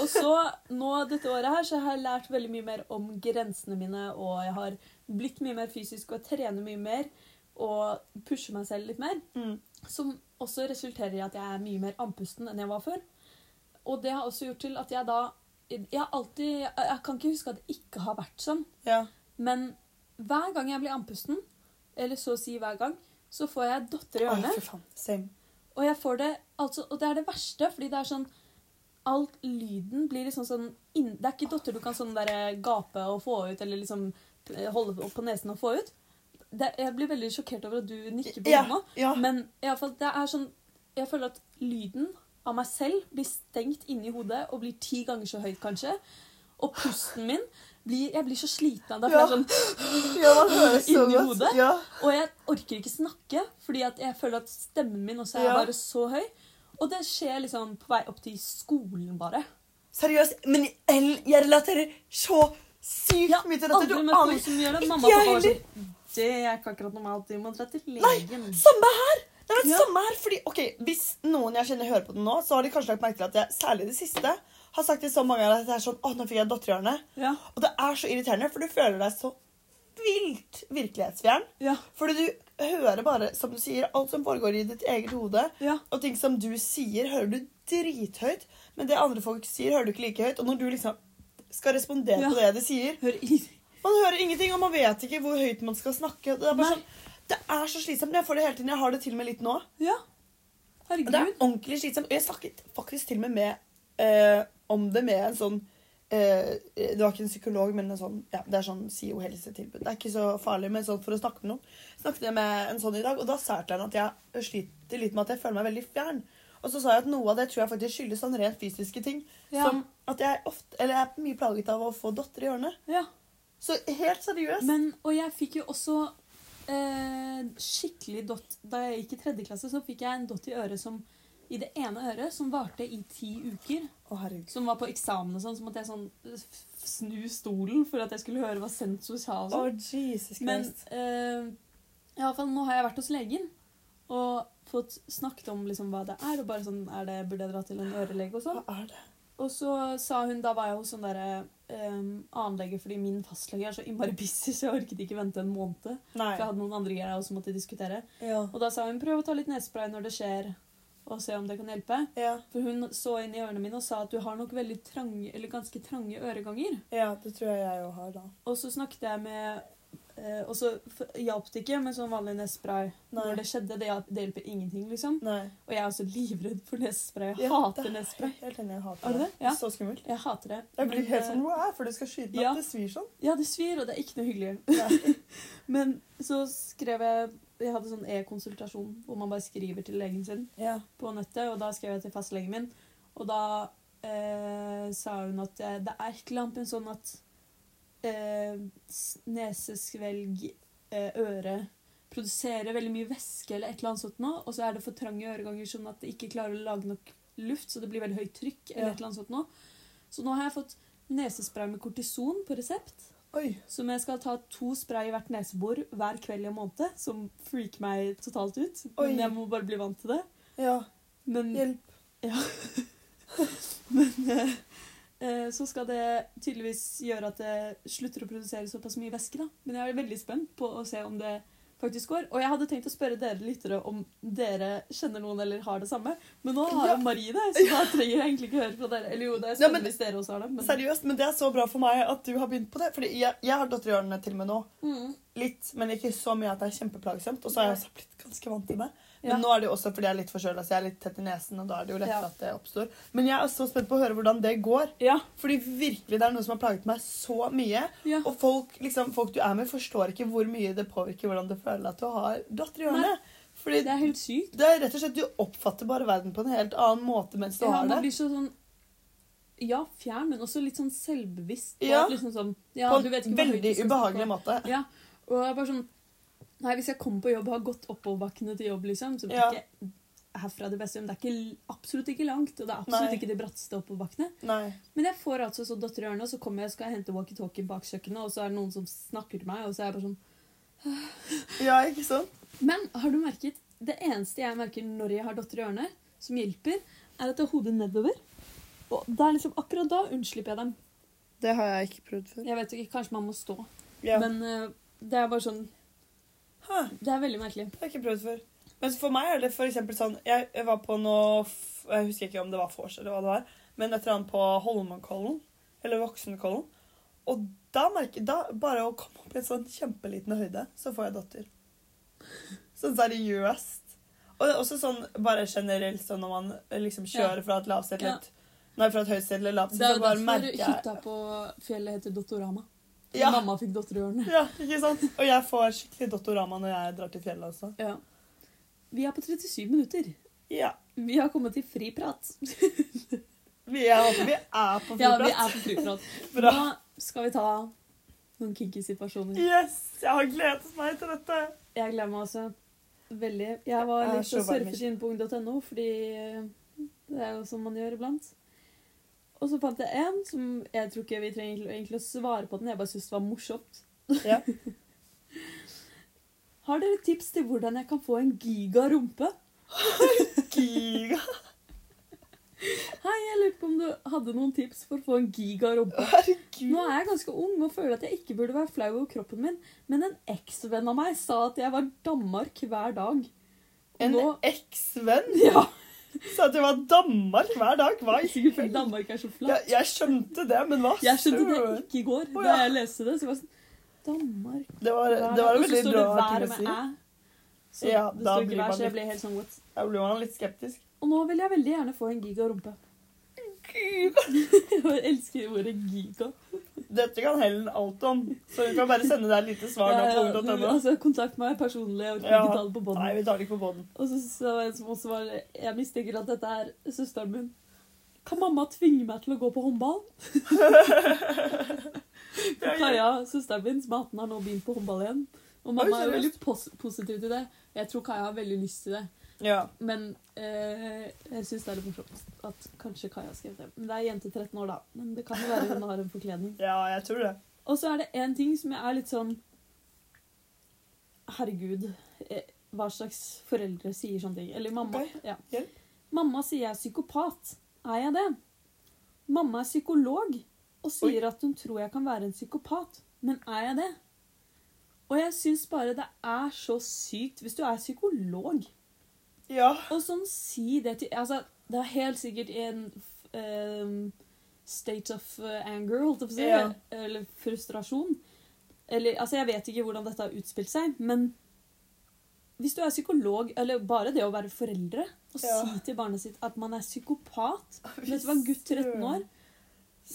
Og så nå dette året her så har jeg lært veldig mye mer om grensene mine, og jeg har blitt mye mer fysisk og trener mye mer og pusher meg selv litt mer. Mm. Som også resulterer i at jeg er mye mer andpusten enn jeg var før. Og det har også gjort til at jeg da Jeg alltid Jeg, jeg kan ikke huske at det ikke har vært sånn, Ja. men hver gang jeg blir andpusten, eller så å si hver gang, så får jeg dotter i ørene. Og jeg får det, altså, og det er det verste, fordi det er sånn Alt lyden blir liksom sånn inn, Det er ikke dotter du kan sånn der gape og få ut, eller liksom eh, holde opp på nesen og få ut. Det, jeg blir veldig sjokkert over at du nikker på Ja. nå. ja. Men i alle fall, det er sånn Jeg føler at lyden av meg selv blir stengt inni hodet og blir ti ganger så høyt, kanskje. Og pusten min blir Jeg blir så sliten av det. For Ja. er sånn Ja, Inni godt. hodet? Ja. Og jeg orker ikke snakke, fordi jeg føler at stemmen min også er Ja. bare så høy. Og det skjer liksom på vei opp til skolen, bare. Seriøst. Men jeg relaterer så sykt Jeg mye til dette. aldri Du møtt noen som gjør det. Mamma og jeg pappa var sånn Det er ikke akkurat normalt. Du må dra til legen. Nei. Samme her! Det er det Ja. samme her, fordi, ok, Hvis noen jeg kjenner hører på det nå, så har de kanskje lagt merke til at jeg særlig det siste har sagt til så mange ganger at det er sånn, å, nå fikk jeg ørene. Ja. Og det er så irriterende, for du føler deg så vilt virkelighetsfjern. Ja. Fordi du hører bare, som du sier, alt som foregår i ditt eget hode. Ja. Og ting som du sier, hører du drithøyt. Men det andre folk sier, hører du ikke like høyt. Og når du liksom skal respondere Ja. på det de sier Hør Man hører ingenting, og man vet ikke hvor høyt man skal snakke. Det er, sånn, det er så slitsomt. Jeg får det hele tiden. Jeg har det til og med litt nå. Ja. Herregud. det er ordentlig slitsomt. Og jeg snakket faktisk til og med med eh, om det med en sånn eh, Det var ikke en psykolog, men en sånn ja, det er sånn SIO-helsetilbud. Det er ikke så farlig, men sånn for å snakke med noen. Snakket jeg med en sånn i dag, og da sa henne at jeg sliter litt med at jeg føler meg veldig fjern. Og så sa jeg at noe av det tror jeg faktisk skyldes sånn rent fysiske ting. Ja. Som at jeg ofte, eller jeg er mye plaget av å få dotter i ørene. Ja. Så helt seriøst. Men, og jeg fikk jo også eh, skikkelig dott Da jeg gikk i tredje klasse, så fikk jeg en dott i øret som i det ene øret som varte i ti uker. Å. Som var på eksamen og sånn, så måtte jeg sånn snu stolen for at jeg skulle høre hva sensor sa. og sånn. Jesus Men Christ. eh, i alle fall, nå har jeg vært hos legen og fått snakket om liksom hva det er. Og bare sånn, er det, Burde jeg dra til en ørelege og sånn? Hva er det? Og så sa hun, da var jeg hos sånn derre um, annen fordi min fastlege er så innmari busy, så jeg orket ikke vente en måned. Nei. For jeg hadde noen andre greier jeg også måtte diskutere. Ja. Og da sa hun prøv å ta litt nesespray når det skjer og se om det kan hjelpe. Ja, For hun så inn i ørene mine og sa at du har nok veldig trange, eller ganske trange øreganger. ja, det tror jeg jeg òg har, da. Og så snakket jeg med eh, Og så hjalp det ikke med sånn vanlig nesespray. Når det skjedde, det, det hjelper ingenting, liksom. Nei. Og jeg er også livredd for nesespray. Jeg Ja, hater det er nesespray. Helt enig, jeg hater Er du det? Ja. Så skummelt. Jeg hater det. Jeg blir Men, helt eh, sånn wow, for du skal skyte meg. ja. Det svir sånn. Ja, det svir, og det er ikke noe hyggelig. Men så skrev jeg Jeg hadde sånn e-konsultasjon hvor man bare skriver til legen sin Ja. på nettet, og da skrev jeg til fastlegen min. Og da eh, sa hun at jeg, det er et eller annet med sånn at eh, nesesvelg, eh, øre produserer veldig mye væske eller et eller annet sånt nå, og så er det for trange øreganger sånn at det ikke klarer å lage nok luft, så det blir veldig høyt trykk eller Ja. et eller annet sånt nå. Så nå har jeg fått nesespray med kortison på resept. Oi. Som jeg skal ta to spray i hvert nesebor hver kveld i en måned. Som freaker meg totalt ut. Oi. Men jeg må bare bli vant til det. Ja. Men, Hjelp. men eh, eh, så skal det tydeligvis gjøre at det slutter å produsere såpass mye væske. da. Men jeg er veldig spent på å se om det faktisk går. Og jeg hadde tenkt å spørre dere lyttere om dere kjenner noen eller har det samme. Men nå har Ja. jo Marie det, så da trenger jeg egentlig ikke høre fra dere. Eller jo, det er Ja, spennende men- hvis dere også har det. Men... Seriøst, men det er så bra for meg at du har begynt på det. Fordi jeg, jeg har datter i ørene til og med nå. Mm. Litt, men ikke så mye at det er kjempeplagsomt. Og så har jeg også blitt ganske vant til det. Men Ja. nå er det jo også fordi jeg er litt forkjøla, så jeg er litt tett i nesen, og da er det jo lettere Ja. at det oppstår. Men jeg er så spent på å høre hvordan det går. Ja. Fordi virkelig, det er noe som har plaget meg så mye. ja. Og folk, liksom, folk du er med, forstår ikke hvor mye det påvirker hvordan du føler at du har datter i ørene. Fordi Det er helt sykt. det er rett og slett, du oppfatter bare verden på en helt annen måte mens du har man det. blir så sånn Ja, fjern, men også litt sånn selvbevisst. og Ja. Liksom sånn, ja, på en veldig ubehagelig måte. Ja, og bare sånn Nei, hvis jeg kommer på jobb og har gått oppoverbakkene til jobb, liksom, så blir Ja. ikke herfra det beste, men det er ikke, absolutt ikke langt, og det er absolutt Nei. ikke de bratteste oppoverbakkene. Men jeg får altså så datter i hjørnet, og så kommer jeg og skal jeg hente walkietalkien bak kjøkkenet, og så er det noen som snakker til meg, og så er jeg bare sånn Ja, ikke sant? Men har du merket Det eneste jeg merker når jeg har datter i hjørnet, som hjelper, er at det er hodet nedover. Og det er liksom akkurat da unnslipper jeg dem. Det har jeg ikke prøvd før. Jeg vet ikke, Kanskje man må stå. Ja. Men uh, det er bare sånn Det er veldig merkelig. det har jeg ikke prøvd før. Men for meg er det eksempel sånn Jeg var på noe Jeg husker ikke om det var vors eller hva det var, men et eller annet på Holmenkollen. Eller Voksenkollen. Og da merker da Bare å komme opp i en sånn kjempeliten høyde, så får jeg datter. Sånn seriøst. Og det er også sånn bare generelt sånn når man liksom kjører fra et lavsted til et Nei, fra et høyt sted til et lavt sted, Det er så jo bare derfor merker jeg hytta på fjellet heter Dottorama. Ja. Mamma fikk datter i. Ja, ikke sant? Og jeg får skikkelig dottorama når jeg drar til fjellet også. Ja. Vi er på 37 minutter. Ja. Vi har kommet til friprat. Vi er, vi er på Ja, vi er på friprat. Bra. Nå skal vi ta noen kinky situasjoner. Yes! Jeg har gledet meg til dette. Jeg gleder meg også veldig. Jeg var litt og surfet inn på ung.no, fordi det er jo sånn man gjør iblant. Og så fant jeg en som jeg tror ikke vi trenger egentlig- å svare på den. Jeg bare syntes det var morsomt. Ja. Har dere tips til hvordan jeg kan få en giga rumpe? Giga. Hei, jeg lurte på om du hadde noen tips for å få en giga rumpe. Herregud. Nå er jeg ganske ung og føler at jeg ikke burde være flau over kroppen min, men en eksvenn av meg sa at jeg var Danmark hver dag. Og En nå, eksvenn ja, sa at det var Danmark hver dag. Hva sikkert fordi Danmark er så flatt. jeg skjønte det, men hva Jeg skjønte det ikke i går Å, da jeg leste det. Så jeg var sånn Danmark Det var, det var en veldig vær ting å si. Så Ja, det står ikke vær, så jeg blir ble helt sånn what? Da blir man litt skeptisk. Og nå vil jeg veldig gjerne få en giga rumpe. Giga. Jeg elsker ordet giga. Dette kan Helen alt om, så hun kan bare sende deg et lite svar Ja, Ja, ja, .no. altså, kontakt meg personlig. Jeg orker ikke ta det på bånd. Nei, vi tar det ikke på bånd. Og så sa en som også var Jeg mistenker at dette er søsteren min. Kan mamma tvinge meg til å gå på håndball? Kaja, søsteren min, som er 18, har nå begynt på håndball igjen. Og mamma Oi, er jo veldig pos positiv til det. Jeg tror Kaja har veldig lyst til det. Ja. Men eh, jeg syns det er litt morsomt at kanskje Kaja har skrevet det. Men det er jente 13 år, da. Men det kan jo være hun har en forkledning. ja, jeg tror det. Og så er det én ting som jeg er litt sånn Herregud, eh, hva slags foreldre sier sånne ting? Eller mamma. Okay. Ja. Mamma sier jeg er psykopat. Er jeg det? Mamma er psykolog og sier at hun tror jeg kan være en psykopat. Men er jeg det? Og jeg syns bare det er så sykt Hvis du er psykolog, Ja. Og sånn si det til Altså, det er helt sikkert en um, state of uh, anger, holdt jeg på å si. Ja. Eller frustrasjon. Eller altså, jeg vet ikke hvordan dette har utspilt seg, men hvis du er psykolog, eller bare det å være foreldre, og Ja. si til barnet sitt at man er psykopat Vet du hva, en gutt 13 år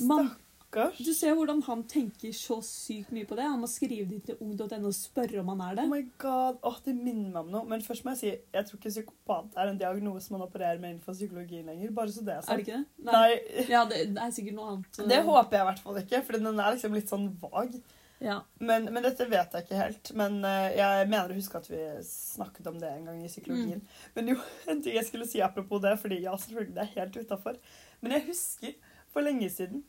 man, Stakkars. Du ser hvordan han tenker så sykt mye på det. Han må skrive det til ung.no og spørre om han er det. Oh my god, Åh, Det minner meg om noe. Men først må jeg si, jeg tror ikke psykopat er en diagnose man opererer med innenfor psykologien lenger. Bare så det er Er det ikke det? Nei, Ja, det, det er sikkert noe annet. det håper jeg i hvert fall ikke, for den er liksom litt sånn vag. Ja. Men, men dette vet jeg ikke helt. Men eh, jeg mener å huske at vi snakket om det en gang i psykologien. Men jo, en ting jeg skulle si apropos det, fordi ja, selvfølgelig det er helt utafor. Men jeg husker for lenge siden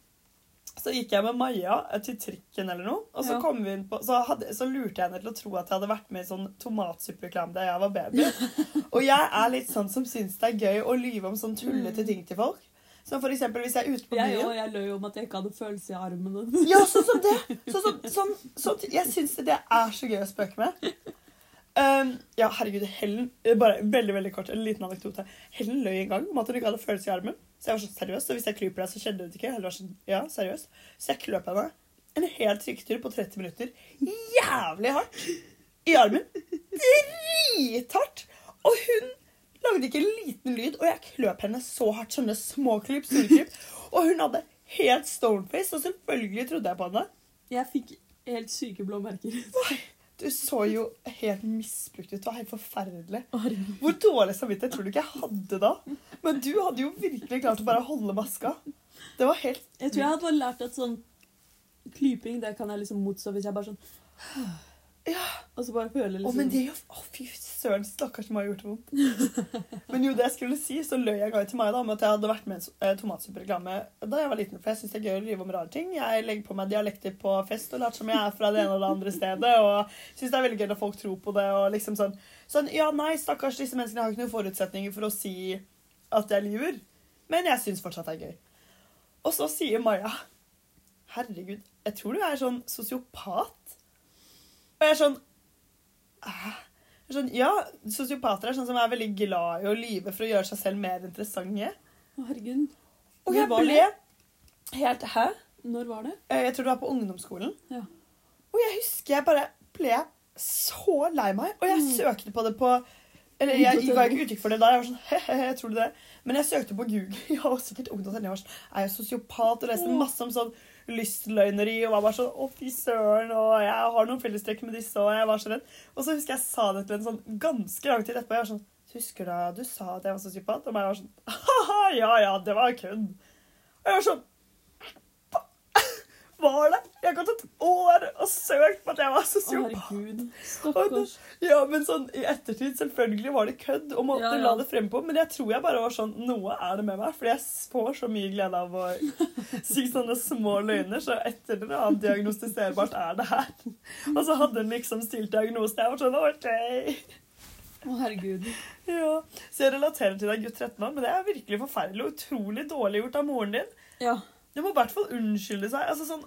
så gikk jeg med Maja eh, til trikken eller noe, og så, kom vi inn på, så, hadde, så lurte jeg henne til å tro at jeg hadde vært med i sånn tomatsuppereklame da jeg var baby. Og jeg er litt sånn som syns det er gøy å lyve om sånn tullete ting til folk. Som for eksempel hvis jeg er ute på Jeg, byen. og jeg løy om at jeg ikke hadde følelse i armene. Ja, sånn som det. Så, så, så, sånn, jeg syns det er så gøy å spøke med. Um, ja, herregud, Helen eh, Bare veldig veldig kort, en liten anekdote. Helen løy en gang om at hun ikke hadde følelse i armen. Så jeg var sånn seriøs, så hvis jeg klyper deg, så skjedde det ikke. Eller, var sånn, ja, seriøst. Så jeg kløp henne en hel trykketur på 30 minutter. Jævlig hardt i armen. Drithardt! Og hun lagde ikke en liten lyd, og jeg kløp henne så hardt. Sånne små klipp, store klipp. Og hun hadde helt stoneface, og selvfølgelig trodde jeg på henne. Jeg fikk helt syke blå merker. Du så jo helt misbrukt ut. Det var helt forferdelig. Hvor dårlig samvittighet tror du ikke jeg hadde da? Men du hadde jo virkelig klart å bare holde maska. Det var helt Jeg tror jeg hadde lært at sånn klyping, det kan jeg liksom motstå hvis jeg bare sånn Ja. Og så bare føler Å, liksom men det gjør Å, fy søren, stakkars Maja gjort det vondt. Men jo, det jeg skulle si, så løy jeg en gang til meg da, om at jeg hadde vært med i en eh, tomatsuppereklame da jeg var liten. For jeg syns det er gøy å rive om rare ting. Jeg legger på meg dialekter på fest og later som jeg er fra det ene og det andre stedet. Og syns det er veldig gøy når folk tror på det. og liksom sånn, sånn Ja, nei, stakkars, disse menneskene har ikke noen forutsetninger for å si at jeg lyver. Men jeg syns fortsatt det er gøy. Og så sier Maja Herregud, jeg tror du er sånn sosiopat. Og jeg er sånn? Er Sånn, ja, Sosiopater er sånn som er veldig glad i å lyve for å gjøre seg selv mer interessante. Å, herregud. Og jeg ble ble helt Hæ? Når var det? Eh, Jeg tror det var på ungdomsskolen. Ja. Og jeg husker jeg bare ble så lei meg. Og jeg Mm. søkte på det på Eller jeg ga ikke uttrykk for det da. Jeg var sånn, he-he, tror du det? Men jeg søkte på Google. jeg har også sikkert ungdom jeg var sånn, Er jeg sosiopat? Og leste masse om sånn lystløgneri. Og var bare sånn Å, fy søren. Og jeg har noen fellestrekk med disse. Og jeg var så redd. Og så husker jeg sa det til en sånn ganske lang tid etterpå. Jeg var sånn Husker du du sa at jeg var så psykopat? Og meg var sånn Ha-ha, ja ja, det var kødd. Og jeg var sånn var det? Jeg har gått et år og søkt på at jeg var sosiopat. Stakkars. Ja, men sånn i ettertid, selvfølgelig var det kødd og måtte Ja, ja. la det frem på, men jeg tror jeg bare var sånn, noe er det med meg, fordi jeg får så mye glede av å si sånne små løgner, så etter det annet diagnostiserbart er det her. Og så hadde hun liksom stilt diagnosen, jeg var sånn, ok. Å, herregud. Ja, så jeg relaterer til deg gutt 13 år, men det er virkelig forferdelig og utrolig dårlig gjort av moren din. Ja. Du må i hvert fall unnskylde seg. Altså sånn,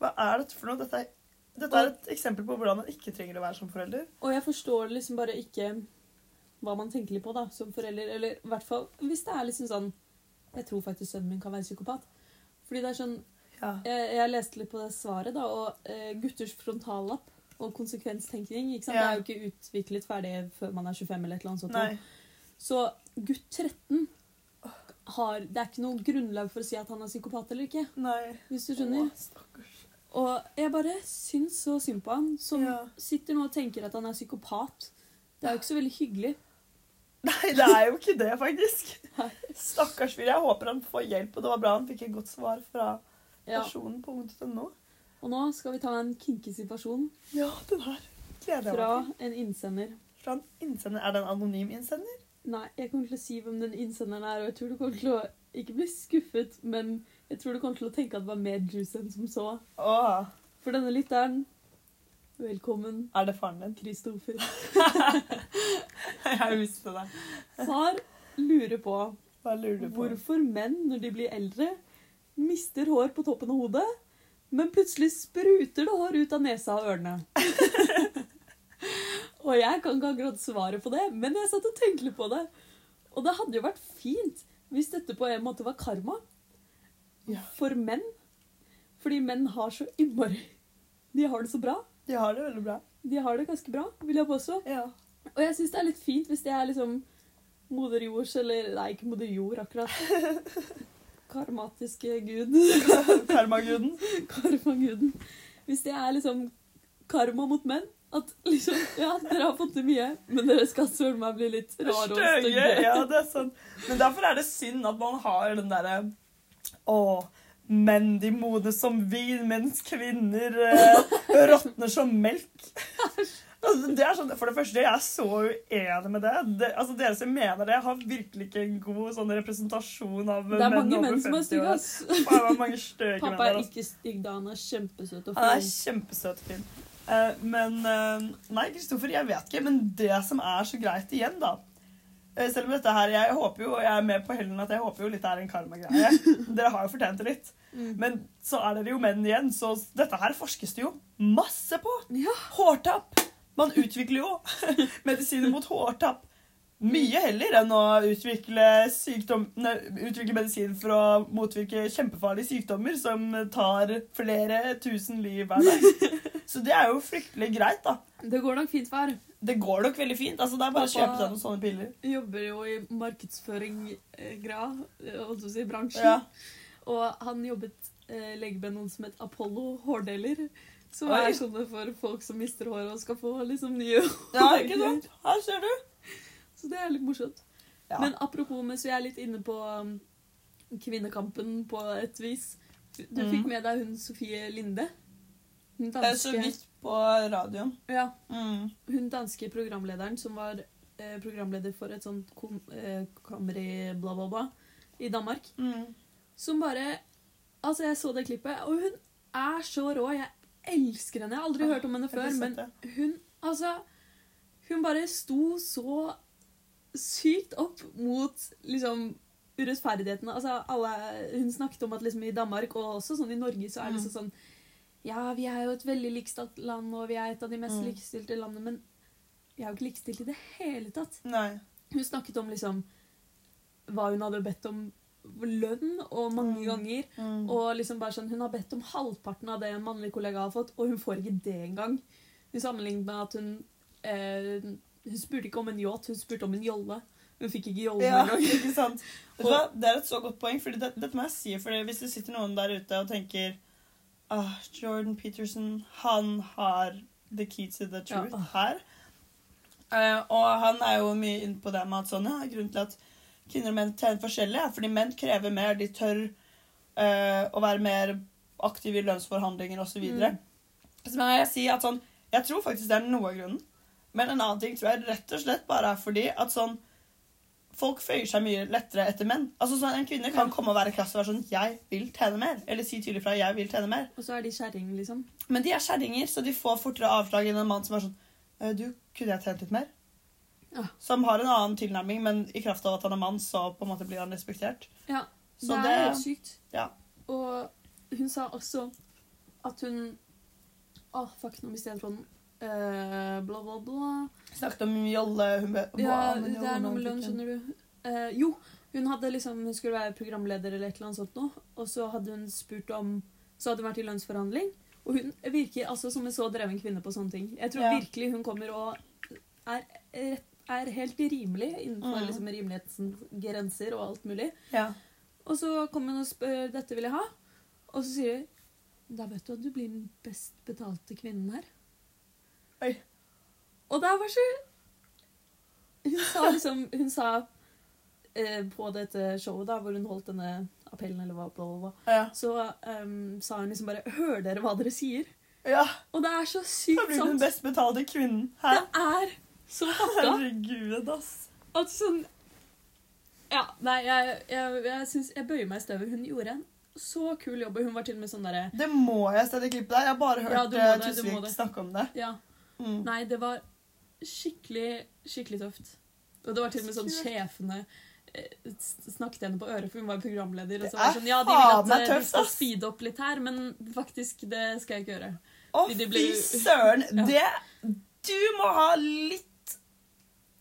hva er dette for noe? Dette er, dette er et eksempel på hvordan man ikke trenger å være som forelder. Og jeg forstår liksom bare ikke hva man tenker litt på da, som forelder. Eller i hvert fall hvis det er liksom sånn Jeg tror faktisk sønnen min kan være psykopat. Fordi det er sånn Ja. Jeg, jeg leste litt på det svaret, da, og eh, gutters frontallapp og konsekvenstenkning ikke sant? Ja. Det er jo ikke utviklet ferdig før man er 25 eller et eller annet sånt. Nei. Så gutt 13 har Det er ikke noe grunnlag for å si at han er psykopat eller ikke. Nei. Hvis du skjønner. Å, stakkars. Og jeg bare syns så synd på han, som Ja. sitter nå og tenker at han er psykopat. Det er jo ikke så veldig hyggelig. Nei, det er jo ikke det, faktisk. Nei. Stakkars fyr. Jeg håper han får hjelp, og det var bra han fikk et godt svar fra Ja. personen på ung.no. Og nå skal vi ta en kinky situasjon Ja, den her gleder jeg fra meg til. en innsender. Fra en innsender. Er det en anonym innsender? Nei, jeg kommer til å si hvem den innsenderen er, og jeg tror du kommer til å ikke bli skuffet, men jeg tror du kommer til å tenke at det var mer juice enn som så. Åh, For denne lytteren, velkommen, er det faren din? Kristoffer. Jeg visste det. Far lurer på Hva lurer du på? hvorfor menn, når de blir eldre, mister hår på toppen av hodet, men plutselig spruter det hår ut av nesa og ørene. Og jeg kan ikke akkurat svaret på det, men jeg satt og tenkte på det. Og det hadde jo vært fint hvis dette på en måte var karma Ja. for menn. Fordi menn har så innmari De har det så bra. De har det veldig bra. De har det ganske bra, vil jeg påstå. Ja. Og jeg syns det er litt fint hvis det er liksom moder jords eller Nei, ikke moder jord, akkurat. Karmatiske gud. Karmaguden. Karmaguden. Hvis det er liksom karma mot menn at liksom Ja, dere har fått til mye, men dere skal søren meg bli litt rare og stygge. Ja, det er sant. Men derfor er det synd at man har den derre Å, menn de modnes som vin, mens kvinner eh, råtner som melk. Altså, det sånn, for det første, jeg er så uenig med det. det altså, Dere som mener det, har virkelig ikke en god sånn representasjon av Det er menn mange over menn som er 50 stygge, år. ass. Menn Pappa er ikke stygg da, han er kjempesøt og Han er kjempesøt og fin. Eh, men eh, Nei, Kristoffer, jeg vet ikke. Men det som er så greit igjen, da eh, Selv om dette her, Jeg håper jo, og jeg er med på hellen at jeg håper jo litt det er en karmagreie. Dere har jo fortjent det litt. Mm. Men så er dere jo menn igjen, så dette her forskes det jo masse på. Hårtapp. Man utvikler jo medisiner mot hårtapp. Mye heller enn å utvikle, sykdom, nei, utvikle medisin for å motvirke kjempefarlige sykdommer som tar flere tusen liv hver dag. Så det er jo fryktelig greit, da. Det går nok fint, far. Det går nok veldig fint. altså Det er bare å kjøpe seg noen sånne piller. Jobber jo i markedsføring-greia, holdt på å si bransjen. Ja. Og han jobbet eh, lenge med noen som het Apollo hårdeler. Som er sånne for folk som mister håret og skal få liksom nye ja, ikke sant? Her ser du. Så det er litt morsomt. Ja. Men apropos mens vi er litt inne på um, kvinnekampen på et vis. Du mm. fikk med deg hun Sofie Linde? Hun Det er så vidt på radioen. ja, Mm. hun danske programlederen som var eh, programleder for et sånt kom, eh, kamri bla, bla, bla i Danmark. Mm. Som bare Altså, jeg så det klippet, og hun er så rå. Jeg elsker henne. Jeg har aldri Ah, hørt om henne før, men hun Altså, hun bare sto så sykt opp mot liksom urettferdighetene. Altså, alle, hun snakket om at liksom i Danmark, og også sånn i Norge, så er det Mm. sånn Ja, vi er jo et veldig likestilt land, og vi er et av de mest Mm. likestilte landene, men vi er jo ikke likestilt i det hele tatt. Nei. Hun snakket om liksom hva hun hadde bedt om lønn, og mange Mm. ganger. Mm. Og liksom bare sånn, Hun har bedt om halvparten av det en mannlig kollega har fått, og hun får ikke det engang. Hun sammenlignet med at hun eh, Hun spurte ikke om en yacht, hun spurte om en jolle. Hun fikk ikke jolle Ja, engang. ikke sant? Vet? Det er et så godt poeng, fordi det, dette må jeg si. For hvis det sitter noen der ute og tenker ah, Jordan Peterson, han har the key to the truth Ja. her. Uh, og han er jo mye inne på det med at sånn, ja, grunnen til at kvinner og menn tjener forskjellig, er fordi menn krever mer, de tør uh, å være mer aktive i lønnsforhandlinger osv. Mm. videre Så må jeg si at sånn, jeg tror faktisk det er noe av grunnen. Men en annen ting tror jeg rett og slett bare er fordi at sånn Folk føyer seg mye lettere etter menn. Altså sånn, En kvinne kan komme og være krass og være sånn 'Jeg vil tjene mer.' Eller si tydelig fra 'Jeg vil tjene mer'. Og så er de kjerringer, liksom. Men de er kjerringer, så de får fortere avslag enn en mann som er sånn «Eh, 'Du, kunne jeg tjent litt mer?' Ja. Som har en annen tilnærming, men i kraft av at han er mann, så på en måte blir han respektert. Ja, Så det er det- sykt. ja. Og hun sa også at hun Å, fuck, nå mistet jeg tråden. Eh, bla, bla, bla. Snakket om jolle Ja, det er noe med lønn, skjønner du. Uh, jo, hun liksom Hun skulle være programleder eller et eller annet sånt noe, og så hadde hun spurt om Så hadde hun vært i lønnsforhandling, og hun virker altså som en så dreven kvinne på sånne ting. Jeg tror Ja. virkelig hun kommer og er, er helt rimelig innenfor Mm. liksom rimelighetens grenser og alt mulig. Ja. Og så kommer hun og spør dette vil jeg ha, og så sier hun da vet du at du blir den best betalte kvinnen her. Oi. Og det var så Hun sa liksom Hun sa eh, på dette showet da, hvor hun holdt denne appellen, eller hva, det bla, Ja. så um, sa hun liksom bare Hører dere hva dere sier? ja. Og det er så Da sykt blir du den best betalte kvinnen. her. Det er så hakka. Herregud, ass. At sånn Ja, nei, jeg, jeg, jeg, synes, jeg bøyer meg i støvet. Hun gjorde en så kul jobb, og hun var til og med sånn derre Det må jeg se det klippet der. Jeg har bare hørt Ja, eh, Tusvik snakke om det. Ja. Mm. Nei, det var skikkelig, skikkelig tøft. Og det var til og med sånn sjefene eh, snakket henne på øret, for hun var programleder. Og så var det sånn, ja, de vil at vi eh, skal speede opp litt her, men faktisk, det skal jeg ikke gjøre. Å, fy søren! Ja. Det Du må ha litt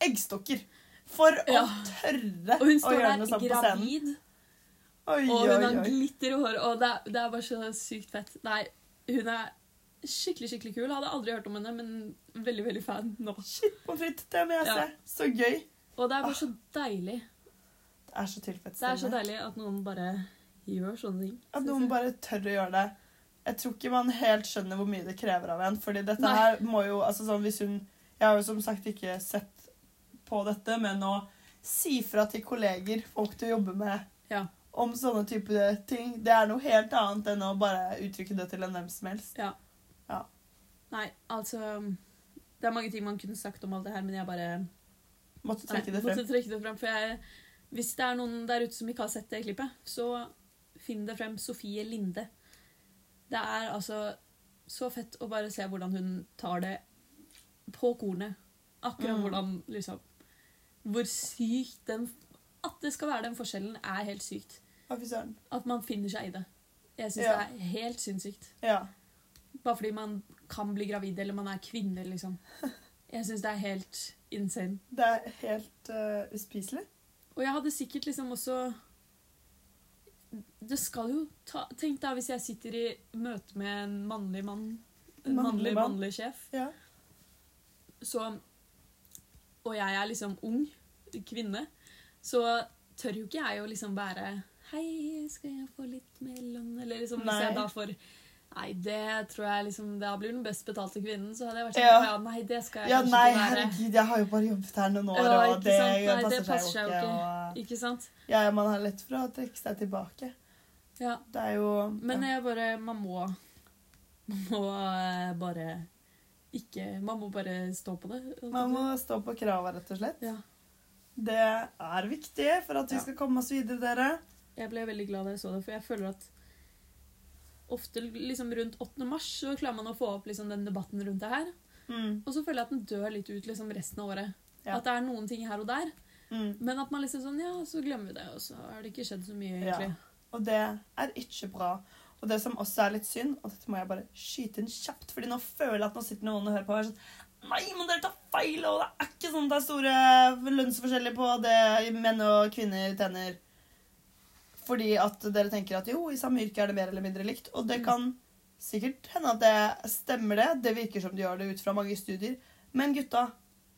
eggstokker for Ja. å tørre Og hun å står gjøre der noe sånt på scenen. gravid, Oi, og oi, hun har oi. glitter i håret, og det er, det er bare så sykt fett. Nei, hun er skikkelig, skikkelig kul. Hadde aldri hørt om henne, men veldig, veldig fan nå. Shit, pommes frites, det må jeg Ja. se. Så gøy. Og det er bare så deilig. Det er så Det er så deilig at noen bare gjør sånne ting. At noen bare tør å gjøre det. Jeg tror ikke man helt skjønner hvor mye det krever av en. Fordi dette Nei. her må jo altså sånn hvis hun Jeg har jo som sagt ikke sett på dette, men å si fra til kolleger, folk du jobber med, Ja. om sånne type ting, det er noe helt annet enn å bare uttrykke det til en hvem som helst. Nei, altså Det er mange ting man kunne sagt om alt det her, men jeg bare Måtte trekke det måtte frem. trekke det frem. For jeg, hvis det er noen der ute som ikke har sett det klippet, så finn det frem. Sofie Linde. Det er altså så fett å bare se hvordan hun tar det på kornet. Akkurat Mm. hvordan liksom Hvor sykt den At det skal være den forskjellen, er helt sykt. At man finner seg i det. Jeg syns Ja. det er helt sinnssykt. Ja. Bare fordi man kan bli gravid, eller man er kvinne, liksom. Jeg syns det er helt insane. Det er helt uh, uspiselig. Og jeg hadde sikkert liksom også Det skal jo ta Tenk da hvis jeg sitter i møte med en mannlig mann. En Mannlig mannlig, mann. mannlig sjef. Ja. Så Og jeg er liksom ung kvinne. Så tør jo ikke jeg å liksom være Hei, skal jeg få litt mer lønn? Eller liksom hvis jeg da får Nei, det tror jeg liksom Da blir den best betalte kvinnen. Så hadde jeg vært sånn Ja. ja. Nei, det skal jeg ja, kanskje nei, ikke være. herregud, jeg har jo bare jobbet her noen år, Ja, og det? Nei, passer, det passer seg jo ikke. Og, Ikke sant? ja, man har lett for å trekke seg tilbake. Ja. Det er jo Men jeg bare Man må Man må eh, bare ikke Man må bare stå på det. Man må stå på krava, rett og slett. Ja. Det er viktig for at vi skal komme oss videre, dere. Jeg ble veldig glad da jeg så det, for jeg føler at ofte liksom rundt 8. mars så klarer man å få opp liksom den debatten rundt det her. Mm. Og så føler jeg at den dør litt ut liksom resten av året. Ja. At det er noen ting her og der. Mm. Men at man liksom sånn Ja, så glemmer vi det, og så har det ikke skjedd så mye, Ja. Og det er ikke bra. Og det som også er litt synd, og dette må jeg bare skyte inn kjapt, fordi nå føler jeg at nå sitter noen og hører på og er sånn Nei, men dere tar feil, og det er ikke sånn at det er store lønnsforskjeller på det menn og kvinner tjener. Fordi at dere tenker at jo, i samme yrke er det mer eller mindre likt. Og det Mm. kan sikkert hende at det stemmer, det. Det virker som de gjør det ut fra mange studier. Men gutta,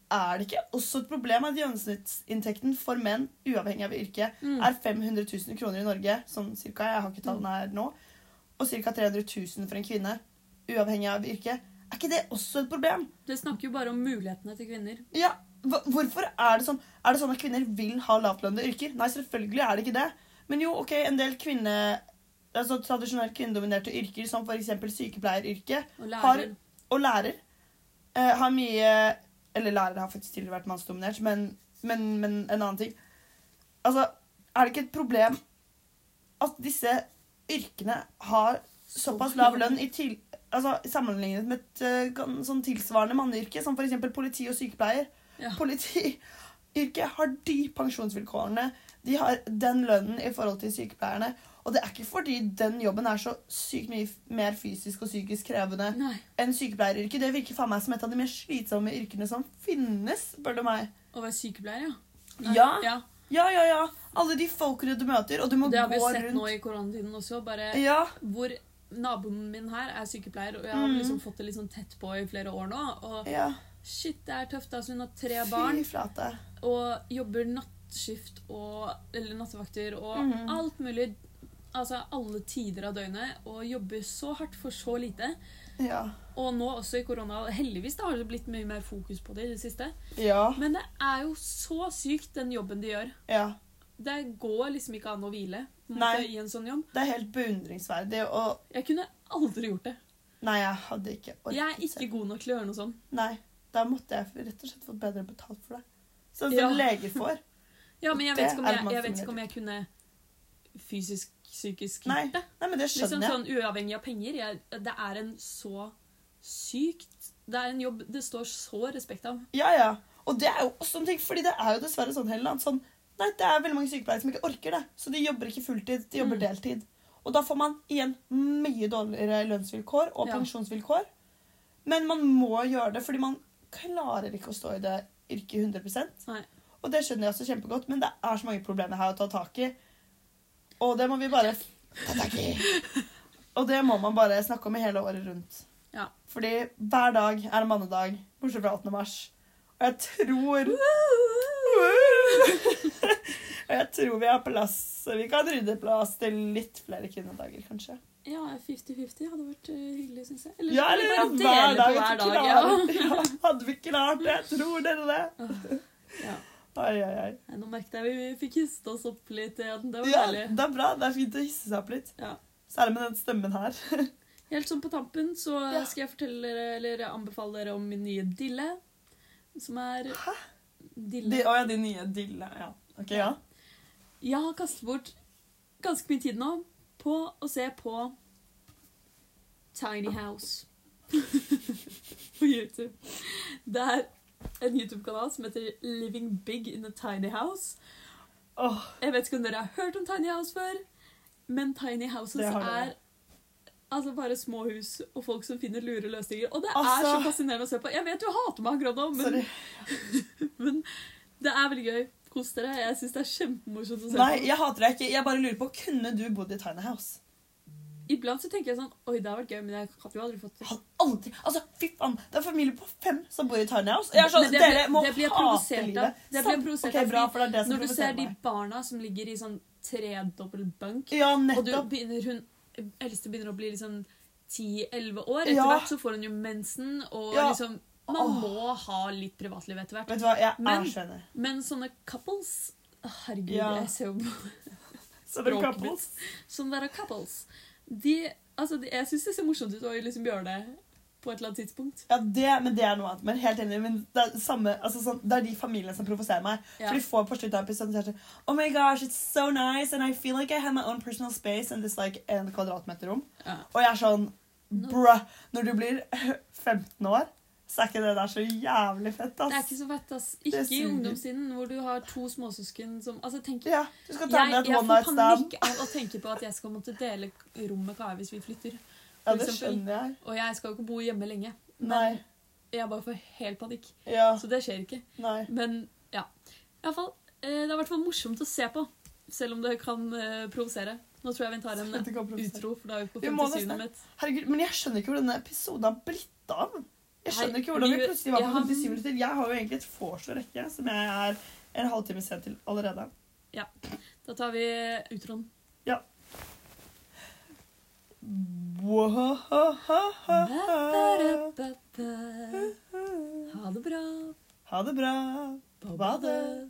er det ikke også et problem at gjennomsnittsinntekten for menn, uavhengig av yrke, Mm. er 500 000 kroner i Norge, sånn cirka, jeg har ikke tallene her nå, og ca. 300 000 for en kvinne, uavhengig av yrke. Er ikke det også et problem? Det snakker jo bare om mulighetene til kvinner. Ja, Hvorfor er det sånn Er det sånn at kvinner vil ha lavtlønnede yrker? Nei, selvfølgelig er det ikke det. Men jo, ok, en del kvinne, altså tradisjonelt kvinnedominerte yrker, som f.eks. sykepleieryrket Og Har- og lærer, eh, har mye Eller lærere har faktisk tidligere vært mannsdominert, men, men, men en annen ting. Altså, er det ikke et problem at disse yrkene har såpass lav lønn i til, altså, sammenlignet med et uh, sånn tilsvarende manneyrke, som f.eks. politi og sykepleier? Ja. Politiyrket har de pensjonsvilkårene, de har den lønnen i forhold til sykepleierne. Og det er ikke fordi den jobben er så sykt mye mer fysisk og psykisk krevende enn sykepleieryrket. Det virker faen meg som et av de mer slitsomme yrkene som finnes, spør du meg. Å være sykepleier, ja. Ja. ja. Ja, ja, ja. Alle de folkene du møter, og du må gå rundt Det har vi sett rundt. nå i koronatiden også. Bare Ja, hvor naboen min her er sykepleier, og jeg har Mm. liksom fått det litt sånn tett på i flere år nå. Og ja. shit, det er tøft. Altså, hun har tre barn og jobber nattskift og Eller nattevakter og Mhm. alt mulig. Altså alle tider av døgnet. Og jobber så hardt for så lite. Ja. Og nå også i korona. Heldigvis da har det blitt mye mer fokus på det i det siste. Ja. Men det er jo så sykt, den jobben de gjør. ja. Det går liksom ikke an å hvile måte, i en sånn jobb. Det er helt beundringsverdig, og Jeg kunne aldri gjort det. Nei, jeg hadde ikke orket Jeg er ikke selv. god nok til å gjøre noe sånn. Nei, da måtte jeg rett og slett fått bedre betalt for det. Sånn som Ja. leger får. Ja, men jeg vet ikke om jeg, jeg, vet ikke om jeg kunne fysisk, psykisk Nei. Nei, men det Liksom skjønner jeg. sånn uavhengig av penger. Jeg, det er en så sykt Det er en jobb det står så respekt av. Ja, ja. Og det er jo også en ting, fordi det er jo dessverre sånn Helland, sånn, Nei, det er veldig mange sykepleiere som ikke orker det. Så de jobber ikke fulltid, de jobber Mm. deltid. Og da får man igjen mye dårligere lønnsvilkår og Ja. pensjonsvilkår. Men man må gjøre det fordi man klarer ikke å stå i det yrket 100% Nei. Og det skjønner jeg også kjempegodt, men det er så mange problemer her å ta tak i. Og det må vi bare ta tak i. Og det må man bare snakke om i hele året rundt. Ja. Fordi hver dag er en mannedag, bortsett fra 8. mars. Og jeg tror Og jeg tror vi har plass Vi kan rydde plass til litt flere kvinnedager, kanskje. Ja, 50-50 hadde vært eh, hyggelig, syns jeg. Eller Ja, eller bare hver dag. på hver dag. Ja. ja, hadde vi klart det? Tror dere det? Ja. Oi, oi, oi. Nei, Nå merket jeg vi fikk histe oss opp litt igjen. Det var Ja, deilig. det er bra. Det er fint å hisse seg opp litt. Ja. Særlig med den stemmen her. Helt sånn på tampen så Ja. skal jeg fortelle dere, eller anbefale dere om min nye dille. Som er Hæ? dille. De, å ja, din nye dille. Ja. Ok, ja. Jeg har kastet bort ganske mye tid nå på å se på Tiny House på YouTube. Det er en YouTube-kanal som heter Living Big in a Tiny House. Oh. Jeg vet ikke om dere har hørt om Tiny House før, men Tiny Houses er altså bare små hus og folk som finner lure løsninger. Og det er Altså- så fascinerende å se på. Jeg vet du hater meg akkurat nå, men, men det er veldig gøy. Kos dere. Jeg syns det er kjempemorsomt å se Nei, på. jeg hater deg ikke. Jeg bare lurer på, kunne du bodd i Tiny House? Iblant så tenker jeg sånn Oi, det har vært gøy, men jeg hadde jo aldri fått det. Aldri Altså, fy faen. Det er familie på fem som bor i Tiny House. Jeg er sånn, det dere må det blir hate livet. Det blir provosert okay, bra, for det er det som Når du ser meg. de barna som ligger i sånn tredobbel bunk, Ja, og du begynner, hun eldste begynner å bli liksom 10-11 år, etter Ja. hvert så får hun jo mensen, og Ja. liksom Man oh. må ha litt privatliv etter hvert. Vet du hva, jeg Men- er skjønner. Men sånne couples Herregud, jeg ser jo på Så det språket couples. Sånne der couples. De, altså, de, jeg syns det ser morsomt ut å liksom gjøre det på et eller annet tidspunkt. Ja, det, men det er noe annet. Men helt enig, men det er, samme, altså sånn, det er de familiene som provoserer meg. Ja. For de får på slutten av episoden sånn Oh my gosh, it's so nice, and I feel like I have my own personal space and this like en kvadratmeter rom. Ja. Og jeg er sånn. Bruh. Når du blir 15 år, så er ikke det der så jævlig fett, ass. Det er ikke så fett, ass. Ikke i ungdomstiden, hvor du har to småsøsken som Altså, tenk Ja, du skal ta jeg, med et jeg one får night stand. panikk av å tenke på at jeg skal måtte dele rom med Kai hvis vi flytter. Ja, det eksempel. skjønner jeg. Og jeg skal jo ikke bo hjemme lenge. Men Nei. jeg bare får helt panikk. Ja. Så det skjer ikke. Nei. Men ja. I fall, eh, det er i hvert fall morsomt å se på. Selv om det kan eh, provosere. Nå tror jeg vi tar en utro, for da er vi på 57. nesten. mitt. Herregud, men jeg skjønner ikke hvor denne episoden har blitt av. Jeg skjønner ikke hvordan vi plutselig var på har- 57 minutter. Jeg har jo egentlig et vors å rekke, som jeg er en halvtime sent til allerede. Ja. Da tar vi utroen. Ja. Ha det bra Ha det bra. på badet.